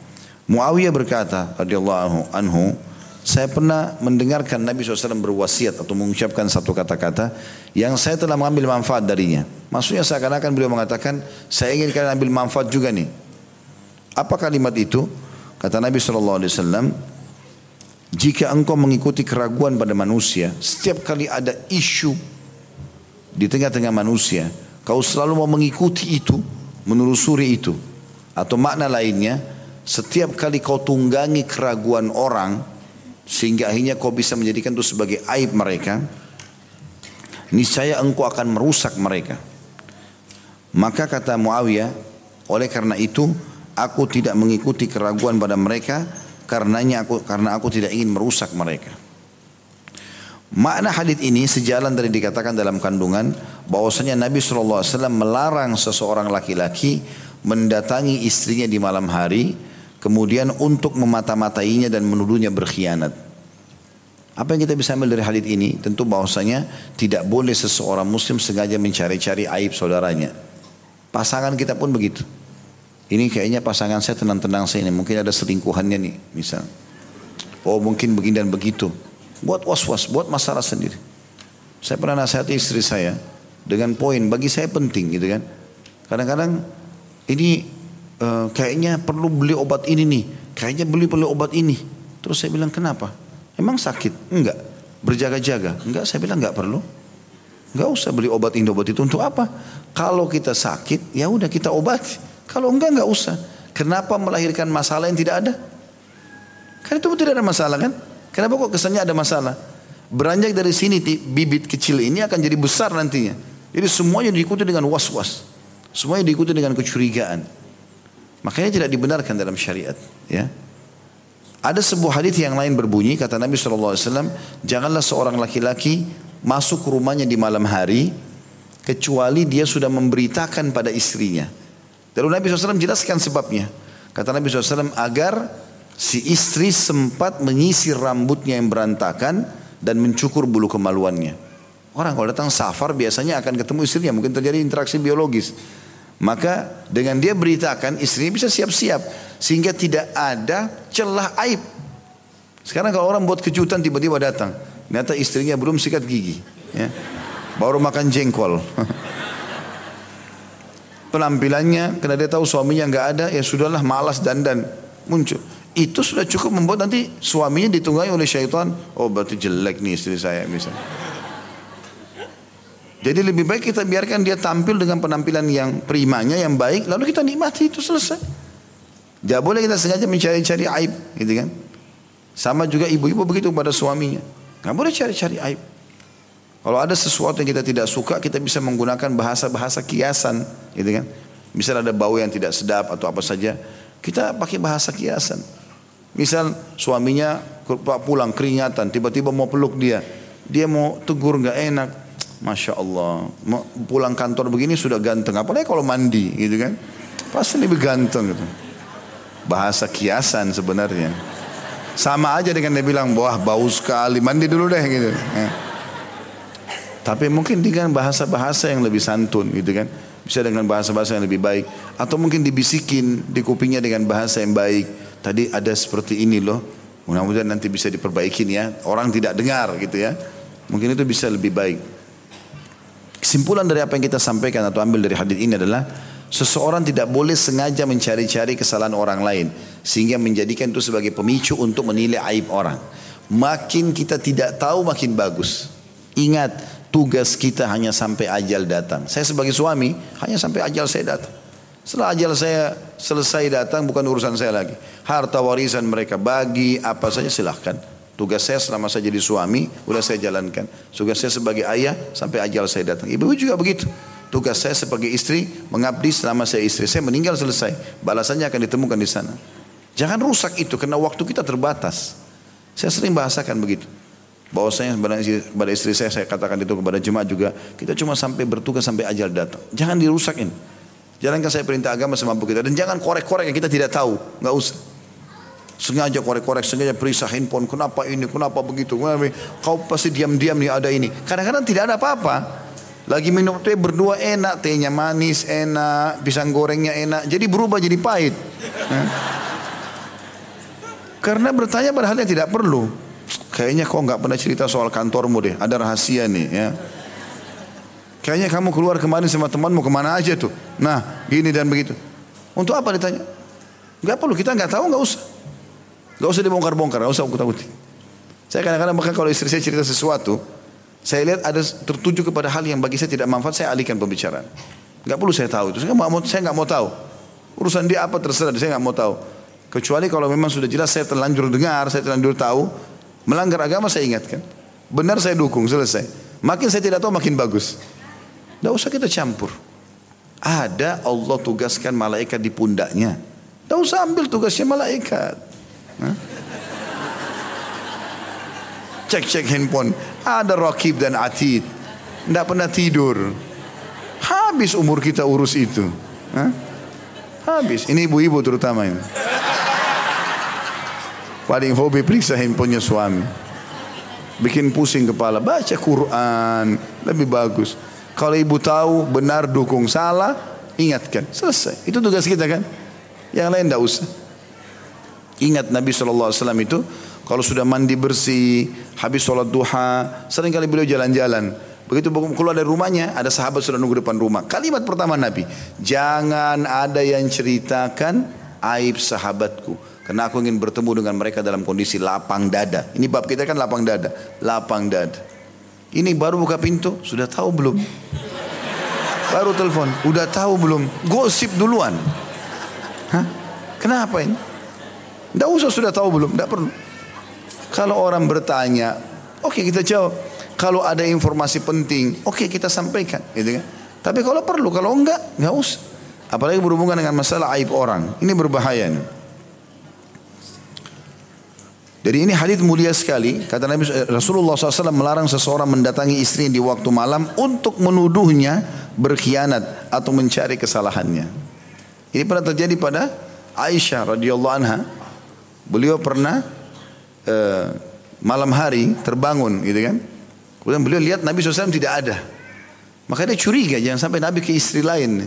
Muawiyah berkata radhiyallahu anhu, saya pernah mendengarkan Nabi SAW berwasiat atau mengucapkan satu kata-kata yang saya telah mengambil manfaat darinya. Maksudnya seakan-akan beliau mengatakan, saya ingin kalian ambil manfaat juga nih. Apa kalimat itu? Kata Nabi SAW, jika engkau mengikuti keraguan pada manusia, setiap kali ada isu di tengah-tengah manusia, kau selalu mau mengikuti itu, menelusuri itu. Atau makna lainnya, setiap kali kau tunggangi keraguan orang, sehingga akhirnya kau bisa menjadikan itu sebagai aib mereka, niscaya engkau akan merusak mereka. Maka kata Muawiyah, oleh karena itu, aku tidak mengikuti keraguan pada mereka karenanya aku karena aku tidak ingin merusak mereka. Makna hadis ini sejalan dari dikatakan dalam kandungan bahwasanya Nabi SAW melarang seseorang laki-laki mendatangi istrinya di malam hari kemudian untuk memata-matainya dan menuduhnya berkhianat. Apa yang kita bisa ambil dari hadis ini? Tentu bahwasanya tidak boleh seseorang muslim sengaja mencari-cari aib saudaranya. Pasangan kita pun begitu. ini kayaknya pasangan saya tenang-tenang saya ini, mungkin ada selingkuhannya nih, misal. Oh mungkin begini dan begitu. Buat was-was, buat masalah sendiri. Saya pernah nasihati istri saya dengan poin bagi saya penting gitu kan. Kadang-kadang ini uh, kayaknya perlu beli obat ini nih, kayaknya beli perlu obat ini. Terus saya bilang kenapa? Emang sakit? Enggak. Berjaga-jaga? Enggak, saya bilang enggak perlu. Enggak usah beli obat ini obat itu untuk apa? Kalau kita sakit, ya udah kita obati. Kalau enggak, enggak usah. Kenapa melahirkan masalah yang tidak ada? Kan itu tidak ada masalah kan? Kenapa kok kesannya ada masalah? Beranjak dari sini bibit kecil ini akan jadi besar nantinya. Jadi semuanya diikuti dengan was-was. Semuanya diikuti dengan kecurigaan. Makanya tidak dibenarkan dalam syariat. Ya. Ada sebuah hadis yang lain berbunyi kata Nabi SAW, janganlah seorang laki-laki masuk rumahnya di malam hari kecuali dia sudah memberitakan pada istrinya. Lalu Nabi SAW jelaskan sebabnya. Kata Nabi SAW agar si istri sempat menyisir rambutnya yang berantakan dan mencukur bulu kemaluannya. Orang kalau datang safar biasanya akan ketemu istrinya, mungkin terjadi interaksi biologis. Maka dengan dia beritakan istrinya bisa siap-siap sehingga tidak ada celah aib. Sekarang kalau orang buat kejutan tiba-tiba datang, ternyata istrinya belum sikat gigi, ya. baru makan jengkol. penampilannya karena dia tahu suaminya nggak ada ya sudahlah malas dandan muncul itu sudah cukup membuat nanti suaminya ditunggangi oleh syaitan oh berarti jelek nih istri saya misalnya jadi lebih baik kita biarkan dia tampil dengan penampilan yang primanya yang baik lalu kita nikmati itu selesai. Tidak boleh kita sengaja mencari-cari aib gitu kan? Sama juga ibu-ibu begitu pada suaminya. Nggak boleh cari-cari aib. Kalau ada sesuatu yang kita tidak suka, kita bisa menggunakan bahasa-bahasa kiasan, gitu kan? Misal ada bau yang tidak sedap atau apa saja, kita pakai bahasa kiasan. Misal suaminya pulang keringatan, tiba-tiba mau peluk dia, dia mau tegur nggak enak, masya Allah, pulang kantor begini sudah ganteng, apalagi kalau mandi, gitu kan? Pasti lebih ganteng gitu. Bahasa kiasan sebenarnya. Sama aja dengan dia bilang, wah bau sekali, mandi dulu deh gitu. Ya. Tapi mungkin dengan bahasa-bahasa yang lebih santun gitu kan. Bisa dengan bahasa-bahasa yang lebih baik. Atau mungkin dibisikin di kupingnya dengan bahasa yang baik. Tadi ada seperti ini loh. Mudah-mudahan nanti bisa diperbaikin ya. Orang tidak dengar gitu ya. Mungkin itu bisa lebih baik. Kesimpulan dari apa yang kita sampaikan atau ambil dari hadis ini adalah seseorang tidak boleh sengaja mencari-cari kesalahan orang lain sehingga menjadikan itu sebagai pemicu untuk menilai aib orang. Makin kita tidak tahu makin bagus. Ingat, tugas kita hanya sampai ajal datang. Saya sebagai suami hanya sampai ajal saya datang. Setelah ajal saya selesai datang bukan urusan saya lagi. Harta warisan mereka bagi apa saja silahkan. Tugas saya selama saya jadi suami sudah saya jalankan. Tugas saya sebagai ayah sampai ajal saya datang. Ibu juga begitu. Tugas saya sebagai istri mengabdi selama saya istri. Saya meninggal selesai. Balasannya akan ditemukan di sana. Jangan rusak itu karena waktu kita terbatas. Saya sering bahasakan begitu bahwasanya kepada istri saya saya katakan itu kepada jemaat juga kita cuma sampai bertugas sampai ajal datang jangan dirusak ini jalankan saya perintah agama semampu kita dan jangan korek-korek yang kita tidak tahu nggak usah sengaja korek-korek sengaja periksa handphone. Kenapa ini? Kenapa begitu? Kenapa kau pasti diam-diam nih ada ini. Kadang-kadang tidak ada apa-apa. Lagi minum teh berdua enak. Tehnya manis enak. Pisang gorengnya enak. Jadi berubah jadi pahit. Karena bertanya pada hal yang tidak perlu. Kayaknya kau nggak pernah cerita soal kantormu deh. Ada rahasia nih ya. Kayaknya kamu keluar kemarin sama temanmu ke mana aja tuh. Nah gini dan begitu. Untuk apa ditanya? Gak perlu. Kita nggak tahu nggak usah. Gak usah dibongkar-bongkar, gak usah aku takut. Saya kadang-kadang bahkan kalau istri saya cerita sesuatu, saya lihat ada tertuju kepada hal yang bagi saya tidak manfaat, saya alihkan pembicaraan. Gak perlu saya tahu itu. Saya nggak mau, saya nggak mau tahu. Urusan dia apa terserah, saya nggak mau tahu. Kecuali kalau memang sudah jelas saya terlanjur dengar, saya terlanjur tahu, Melanggar agama saya ingatkan. Benar saya dukung, selesai. Makin saya tidak tahu makin bagus. Tidak usah kita campur. Ada Allah tugaskan malaikat di pundaknya. Tidak usah ambil tugasnya malaikat. Cek-cek handphone. Ada rakib dan atid. Tidak pernah tidur. Habis umur kita urus itu. Habis. Ini ibu-ibu terutama ini. Paling hobi periksa handphonenya suami. Bikin pusing kepala. Baca Quran. Lebih bagus. Kalau ibu tahu benar dukung salah. Ingatkan. Selesai. Itu tugas kita kan. Yang lain tidak usah. Ingat Nabi SAW itu kalau sudah mandi bersih, habis sholat duha, sering kali beliau jalan-jalan. Begitu keluar dari rumahnya, ada sahabat sudah nunggu depan rumah. Kalimat pertama Nabi, jangan ada yang ceritakan aib sahabatku. Karena aku ingin bertemu dengan mereka dalam kondisi lapang dada. Ini bab kita kan lapang dada. Lapang dada. Ini baru buka pintu, sudah tahu belum? Baru telepon, udah tahu belum? Gosip duluan. Hah? Kenapa ini? Tidak usah sudah tahu belum, tidak perlu. Kalau orang bertanya, oke okay, kita jawab. Kalau ada informasi penting, oke okay, kita sampaikan, gitu kan? Tapi kalau perlu, kalau enggak, enggak usah. Apalagi berhubungan dengan masalah aib orang, ini berbahaya. Nih. Jadi ini hadis mulia sekali. Kata Nabi Rasulullah SAW melarang seseorang mendatangi istri di waktu malam untuk menuduhnya berkhianat atau mencari kesalahannya. Ini pernah terjadi pada Aisyah radhiyallahu anha. Beliau pernah uh, malam hari terbangun gitu kan. Kemudian beliau lihat Nabi SAW tidak ada. Maka dia curiga jangan sampai Nabi ke istri lain.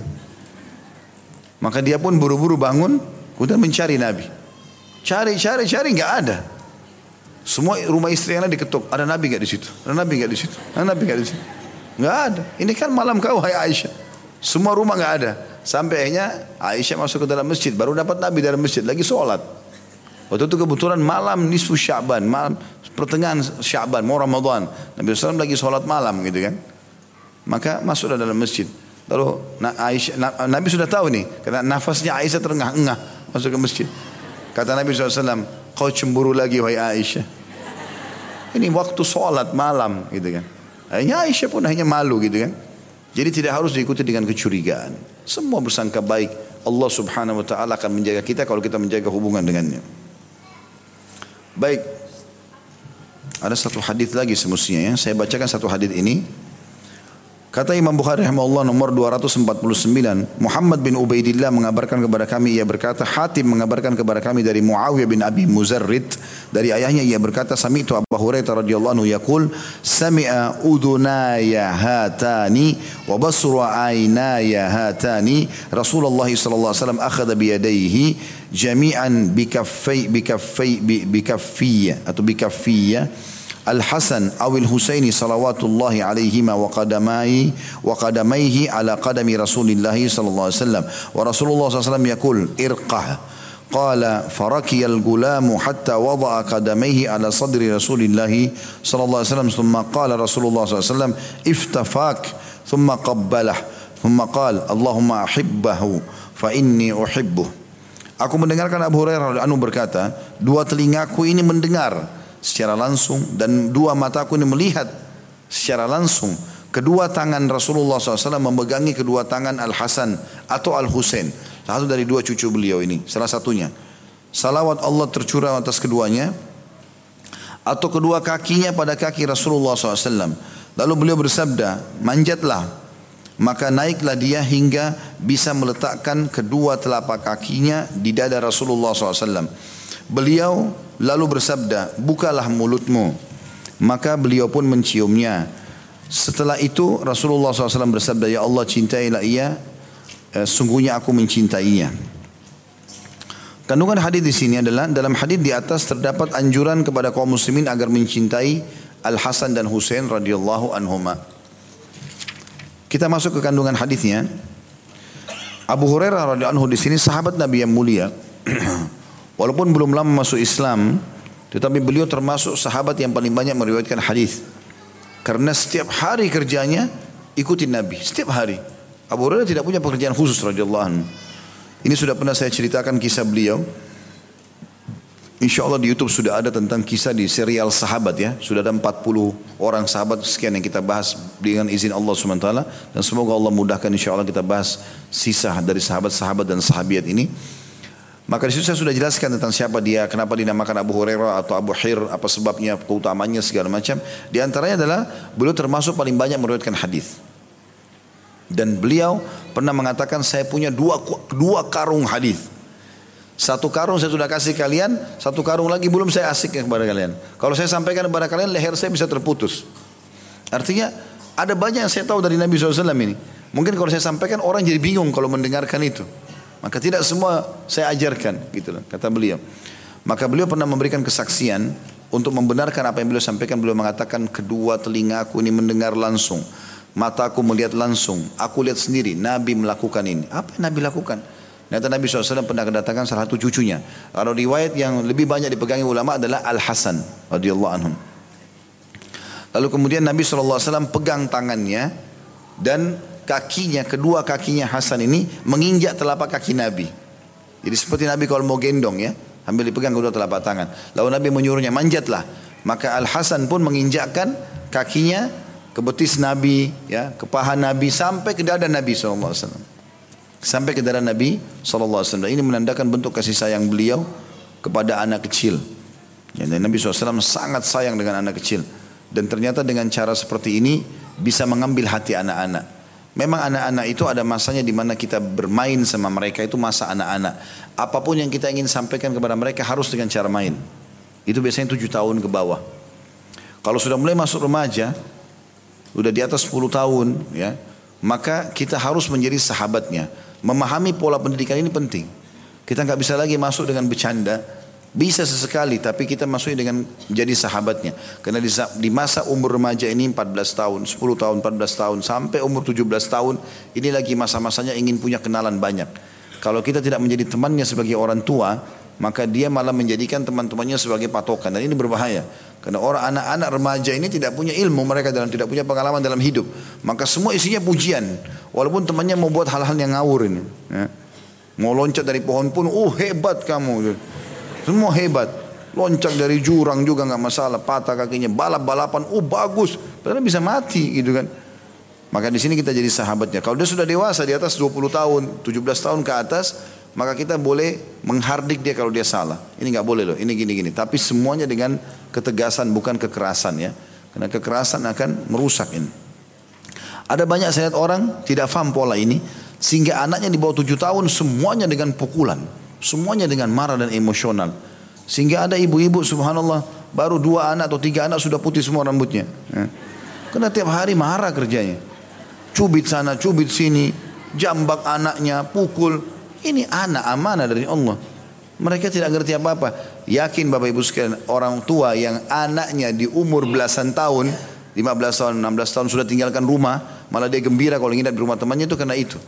Maka dia pun buru-buru bangun kemudian mencari Nabi. Cari, cari, cari nggak ada. Semua rumah istri yang diketuk. Ada Nabi nggak di situ? Ada Nabi nggak di situ? Ada Nabi nggak di situ? Nggak ada. Ini kan malam kau hai Aisyah. Semua rumah nggak ada. Sampai akhirnya Aisyah masuk ke dalam masjid. Baru dapat Nabi dalam masjid. Lagi sholat. Waktu itu kebetulan malam nisfu Syaban, malam pertengahan Syaban, mau Ramadan. Nabi SAW lagi sholat malam gitu kan. Maka masuklah dalam masjid. Lalu Aisyah, Nabi sudah tahu nih, karena nafasnya Aisyah terengah-engah masuk ke masjid. Kata Nabi SAW, Kau cemburu lagi wahai Aisyah. Ini waktu sholat malam gitu kan. Akhirnya Aisyah pun hanya malu gitu kan. Jadi tidak harus diikuti dengan kecurigaan. Semua bersangka baik. Allah subhanahu wa ta'ala akan menjaga kita kalau kita menjaga hubungan dengannya. Baik. Ada satu hadis lagi semestinya ya. Saya bacakan satu hadis ini. Kata Imam Bukhari rahimahullah nomor 249, Muhammad bin Ubaidillah mengabarkan kepada kami ia berkata, Hatim mengabarkan kepada kami dari Muawiyah bin Abi Muzarrid dari ayahnya ia berkata, sami'tu Abu Hurairah radhiyallahu anhu yaqul, sami'a udunaya hatani wa basru aynaya hatani. Rasulullah sallallahu alaihi wasallam yadayhi jami'an bi kaffai bi kaffai bi kaffiyya atau bi Al-Hasan awil Husaini salawatullahi alaihima wa qadamai wa qadamaihi ala qadami Rasulillah sallallahu alaihi wasallam. Wa Rasulullah sallallahu alaihi wasallam yaqul irqah. Qala farakiya al-gulam hatta wada'a qadamaihi ala sadri Rasulillah sallallahu alaihi wasallam. Thumma qala Rasulullah sallallahu alaihi wasallam iftafak. Thumma qabbalah. Thumma qala Allahumma ahibbahu fa inni uhibbuh. Aku mendengarkan Abu Hurairah anhu berkata, dua telingaku ini mendengar secara langsung dan dua mataku ini melihat secara langsung. Kedua tangan Rasulullah SAW memegangi kedua tangan Al Hasan atau Al Husain satu dari dua cucu beliau ini salah satunya. Salawat Allah tercurah atas keduanya atau kedua kakinya pada kaki Rasulullah SAW lalu beliau bersabda manjatlah. Maka naiklah dia hingga bisa meletakkan kedua telapak kakinya di dada Rasulullah SAW beliau Lalu bersabda, bukalah mulutmu. Maka beliau pun menciumnya. Setelah itu Rasulullah SAW bersabda, Ya Allah cintailah ia, eh, sungguhnya aku mencintainya. Kandungan hadis di sini adalah dalam hadis di atas terdapat anjuran kepada kaum muslimin agar mencintai Al Hasan dan Husain radhiyallahu anhuma. Kita masuk ke kandungan hadisnya. Abu Hurairah radhiyallahu anhu di sini sahabat Nabi yang mulia. Walaupun belum lama masuk Islam, tetapi beliau termasuk sahabat yang paling banyak meriwayatkan hadis. Karena setiap hari kerjanya ikutin Nabi, setiap hari. Abu Hurairah tidak punya pekerjaan khusus radhiyallahu anhu. Ini sudah pernah saya ceritakan kisah beliau. Insya Allah di YouTube sudah ada tentang kisah di serial sahabat ya. Sudah ada 40 orang sahabat sekian yang kita bahas dengan izin Allah SWT. Dan semoga Allah mudahkan insya Allah kita bahas sisa dari sahabat-sahabat dan sahabiat ini. Maka di situ saya sudah jelaskan tentang siapa dia, kenapa dinamakan Abu Hurairah atau Abu Hir, apa sebabnya, keutamanya segala macam. Di antaranya adalah beliau termasuk paling banyak meriwayatkan hadis. Dan beliau pernah mengatakan saya punya dua dua karung hadis. Satu karung saya sudah kasih kalian, satu karung lagi belum saya asik kepada kalian. Kalau saya sampaikan kepada kalian, leher saya bisa terputus. Artinya ada banyak yang saya tahu dari Nabi SAW ini. Mungkin kalau saya sampaikan orang jadi bingung kalau mendengarkan itu. Maka tidak semua saya ajarkan, gitu loh, kata beliau. Maka beliau pernah memberikan kesaksian untuk membenarkan apa yang beliau sampaikan. Beliau mengatakan kedua telingaku ini mendengar langsung, mataku melihat langsung, aku lihat sendiri Nabi melakukan ini. Apa yang Nabi lakukan? Ternyata Nabi SAW pernah kedatangan salah satu cucunya. Kalau riwayat yang lebih banyak dipegangi ulama adalah Al Hasan radhiyallahu anhu. Lalu kemudian Nabi SAW pegang tangannya dan kakinya, kedua kakinya Hasan ini menginjak telapak kaki Nabi. Jadi seperti Nabi kalau mau gendong ya, ambil dipegang kedua telapak tangan. Lalu Nabi menyuruhnya manjatlah. Maka Al Hasan pun menginjakkan kakinya ke betis Nabi, ya, ke paha Nabi sampai ke dada Nabi SAW sampai ke darah Nabi SAW. Ini menandakan bentuk kasih sayang beliau kepada anak kecil. Ya, Nabi SAW sangat sayang dengan anak kecil. Dan ternyata dengan cara seperti ini bisa mengambil hati anak-anak. Memang anak-anak itu ada masanya di mana kita bermain sama mereka itu masa anak-anak. Apa pun yang kita ingin sampaikan kepada mereka harus dengan cara main. Itu biasanya tujuh tahun ke bawah. Kalau sudah mulai masuk remaja, sudah di atas 10 tahun, ya, maka kita harus menjadi sahabatnya. Memahami pola pendidikan ini penting. Kita nggak bisa lagi masuk dengan bercanda. Bisa sesekali, tapi kita masuk dengan jadi sahabatnya. Karena di, di masa umur remaja ini 14 tahun, 10 tahun, 14 tahun, sampai umur 17 tahun, ini lagi masa-masanya ingin punya kenalan banyak. Kalau kita tidak menjadi temannya sebagai orang tua, maka dia malah menjadikan teman-temannya sebagai patokan. Dan ini berbahaya. Karena orang anak-anak remaja ini tidak punya ilmu mereka dalam tidak punya pengalaman dalam hidup. Maka semua isinya pujian. Walaupun temannya mau buat hal-hal yang ngawur ini. Ya. Mau loncat dari pohon pun, oh hebat kamu. Semua hebat. Loncat dari jurang juga nggak masalah. Patah kakinya, balap-balapan, oh bagus. Padahal bisa mati gitu kan. Maka di sini kita jadi sahabatnya. Kalau dia sudah dewasa di atas 20 tahun, 17 tahun ke atas, maka kita boleh menghardik dia kalau dia salah. Ini nggak boleh loh, ini gini-gini. Tapi semuanya dengan ketegasan bukan kekerasan ya. Karena kekerasan akan merusak ini. Ada banyak saya lihat orang tidak paham pola ini sehingga anaknya di bawah tujuh tahun semuanya dengan pukulan, semuanya dengan marah dan emosional. Sehingga ada ibu-ibu subhanallah baru dua anak atau tiga anak sudah putih semua rambutnya. Ya. Karena tiap hari marah kerjanya. Cubit sana, cubit sini, jambak anaknya, pukul. Ini anak amanah dari Allah. Mereka tidak ngerti apa-apa. Yakin Bapak Ibu sekalian, orang tua yang anaknya di umur belasan tahun, 15 tahun, 16 tahun sudah tinggalkan rumah, malah dia gembira kalau nginap di rumah temannya itu karena itu.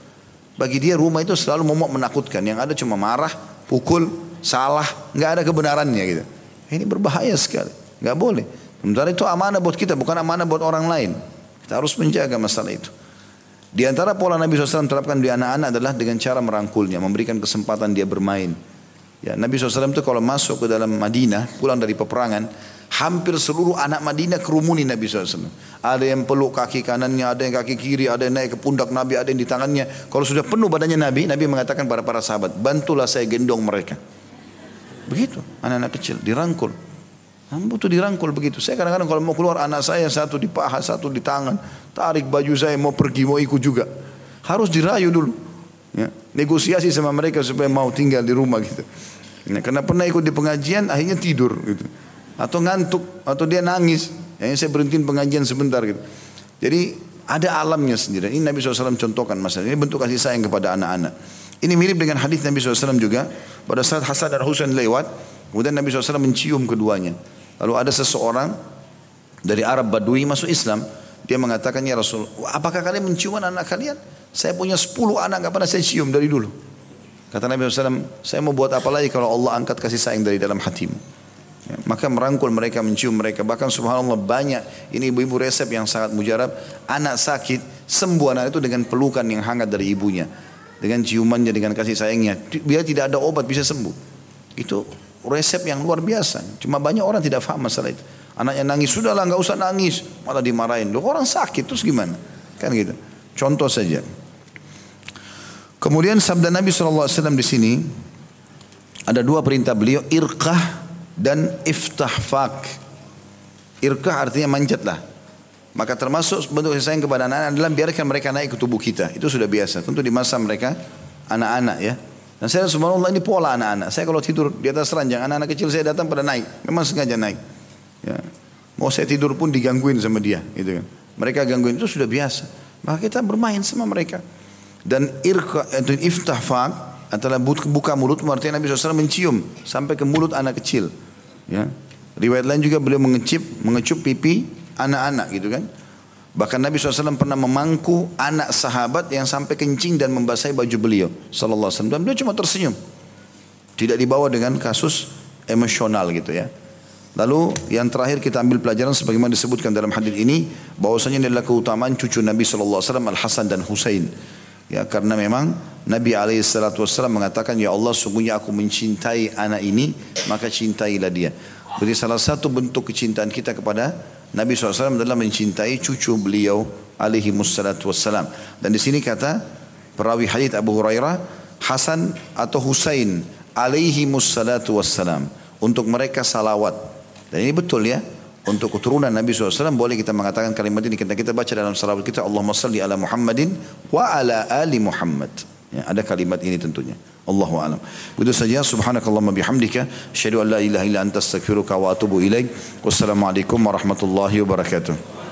Bagi dia rumah itu selalu momok menakutkan. Yang ada cuma marah, pukul, salah, nggak ada kebenarannya gitu. Ini berbahaya sekali, nggak boleh. Sementara itu amanah buat kita, bukan amanah buat orang lain. Kita harus menjaga masalah itu. Di antara pola Nabi SAW terapkan di anak-anak adalah dengan cara merangkulnya, memberikan kesempatan dia bermain. Ya, Nabi SAW itu kalau masuk ke dalam Madinah, pulang dari peperangan, hampir seluruh anak Madinah kerumuni Nabi SAW. Ada yang peluk kaki kanannya, ada yang kaki kiri, ada yang naik ke pundak Nabi, ada yang di tangannya. Kalau sudah penuh badannya Nabi, Nabi mengatakan pada para sahabat, bantulah saya gendong mereka. Begitu, anak-anak kecil, dirangkul. Butuh dirangkul begitu. Saya kadang-kadang kalau mau keluar anak saya satu di paha, satu di tangan. Tarik baju saya mau pergi, mau ikut juga. Harus dirayu dulu. Ya. Negosiasi sama mereka supaya mau tinggal di rumah gitu. Ya, karena pernah ikut di pengajian akhirnya tidur gitu. Atau ngantuk atau dia nangis. Akhirnya saya berhentiin pengajian sebentar gitu. Jadi ada alamnya sendiri. Ini Nabi SAW contohkan masalah. Ini bentuk kasih sayang kepada anak-anak. Ini mirip dengan hadis Nabi SAW juga. Pada saat Hasan dan Husain lewat, kemudian Nabi SAW mencium keduanya. Lalu ada seseorang dari Arab Badui masuk Islam. Dia mengatakan, ya Rasul, apakah kalian mencium anak, kalian? Saya punya 10 anak, gak pernah saya cium dari dulu. Kata Nabi SAW, saya mau buat apa lagi kalau Allah angkat kasih sayang dari dalam hatimu. Ya, maka merangkul mereka, mencium mereka. Bahkan subhanallah banyak, ini ibu-ibu resep yang sangat mujarab. Anak sakit, sembuh anak itu dengan pelukan yang hangat dari ibunya. Dengan ciumannya, dengan kasih sayangnya. Biar tidak ada obat bisa sembuh. Itu resep yang luar biasa. Cuma banyak orang tidak paham masalah itu. Anaknya nangis, sudahlah nggak usah nangis. Malah dimarahin. Loh orang sakit terus gimana? Kan gitu. Contoh saja. Kemudian sabda Nabi SAW di sini ada dua perintah beliau irkah dan iftahfak. Irkah artinya manjatlah. Maka termasuk bentuk kasih sayang kepada anak-anak adalah biarkan mereka naik ke tubuh kita. Itu sudah biasa. Tentu di masa mereka anak-anak ya. Dan saya subhanallah ini pola anak-anak. Saya kalau tidur di atas ranjang, anak-anak kecil saya datang pada naik. Memang sengaja naik. Ya. Mau saya tidur pun digangguin sama dia. Gitu kan. Mereka gangguin itu sudah biasa. Maka kita bermain sama mereka. Dan irka, itu iftahfak antara buka mulut artinya Nabi SAW mencium sampai ke mulut anak kecil. Ya. Riwayat lain juga beliau mengecip, mengecup pipi anak-anak gitu kan. Bahkan Nabi SAW pernah memangku anak sahabat yang sampai kencing dan membasahi baju beliau. Sallallahu alaihi wasallam. Beliau cuma tersenyum. Tidak dibawa dengan kasus emosional gitu ya. Lalu yang terakhir kita ambil pelajaran sebagaimana disebutkan dalam hadis ini bahwasanya adalah keutamaan cucu Nabi SAW Al Hasan dan Husain. Ya karena memang Nabi SAW mengatakan ya Allah sungguhnya aku mencintai anak ini maka cintailah dia. Jadi salah satu bentuk kecintaan kita kepada Nabi SAW adalah mencintai cucu beliau alaihi wassalatu wassalam. Dan di sini kata perawi hadis Abu Hurairah Hasan atau Husain alaihi wassalatu wassalam. Untuk mereka salawat. Dan ini betul ya. Untuk keturunan Nabi SAW boleh kita mengatakan kalimat ini. Kita, kita baca dalam salawat kita. Allahumma salli ala Muhammadin wa ala ali Muhammad. Ya, ada kalimat ini tentunya. Allahu alam. Begitu saja subhanakallahumma bihamdika asyhadu an la ilaha illa anta astaghfiruka wa atubu ilaik. Wassalamualaikum warahmatullahi wabarakatuh.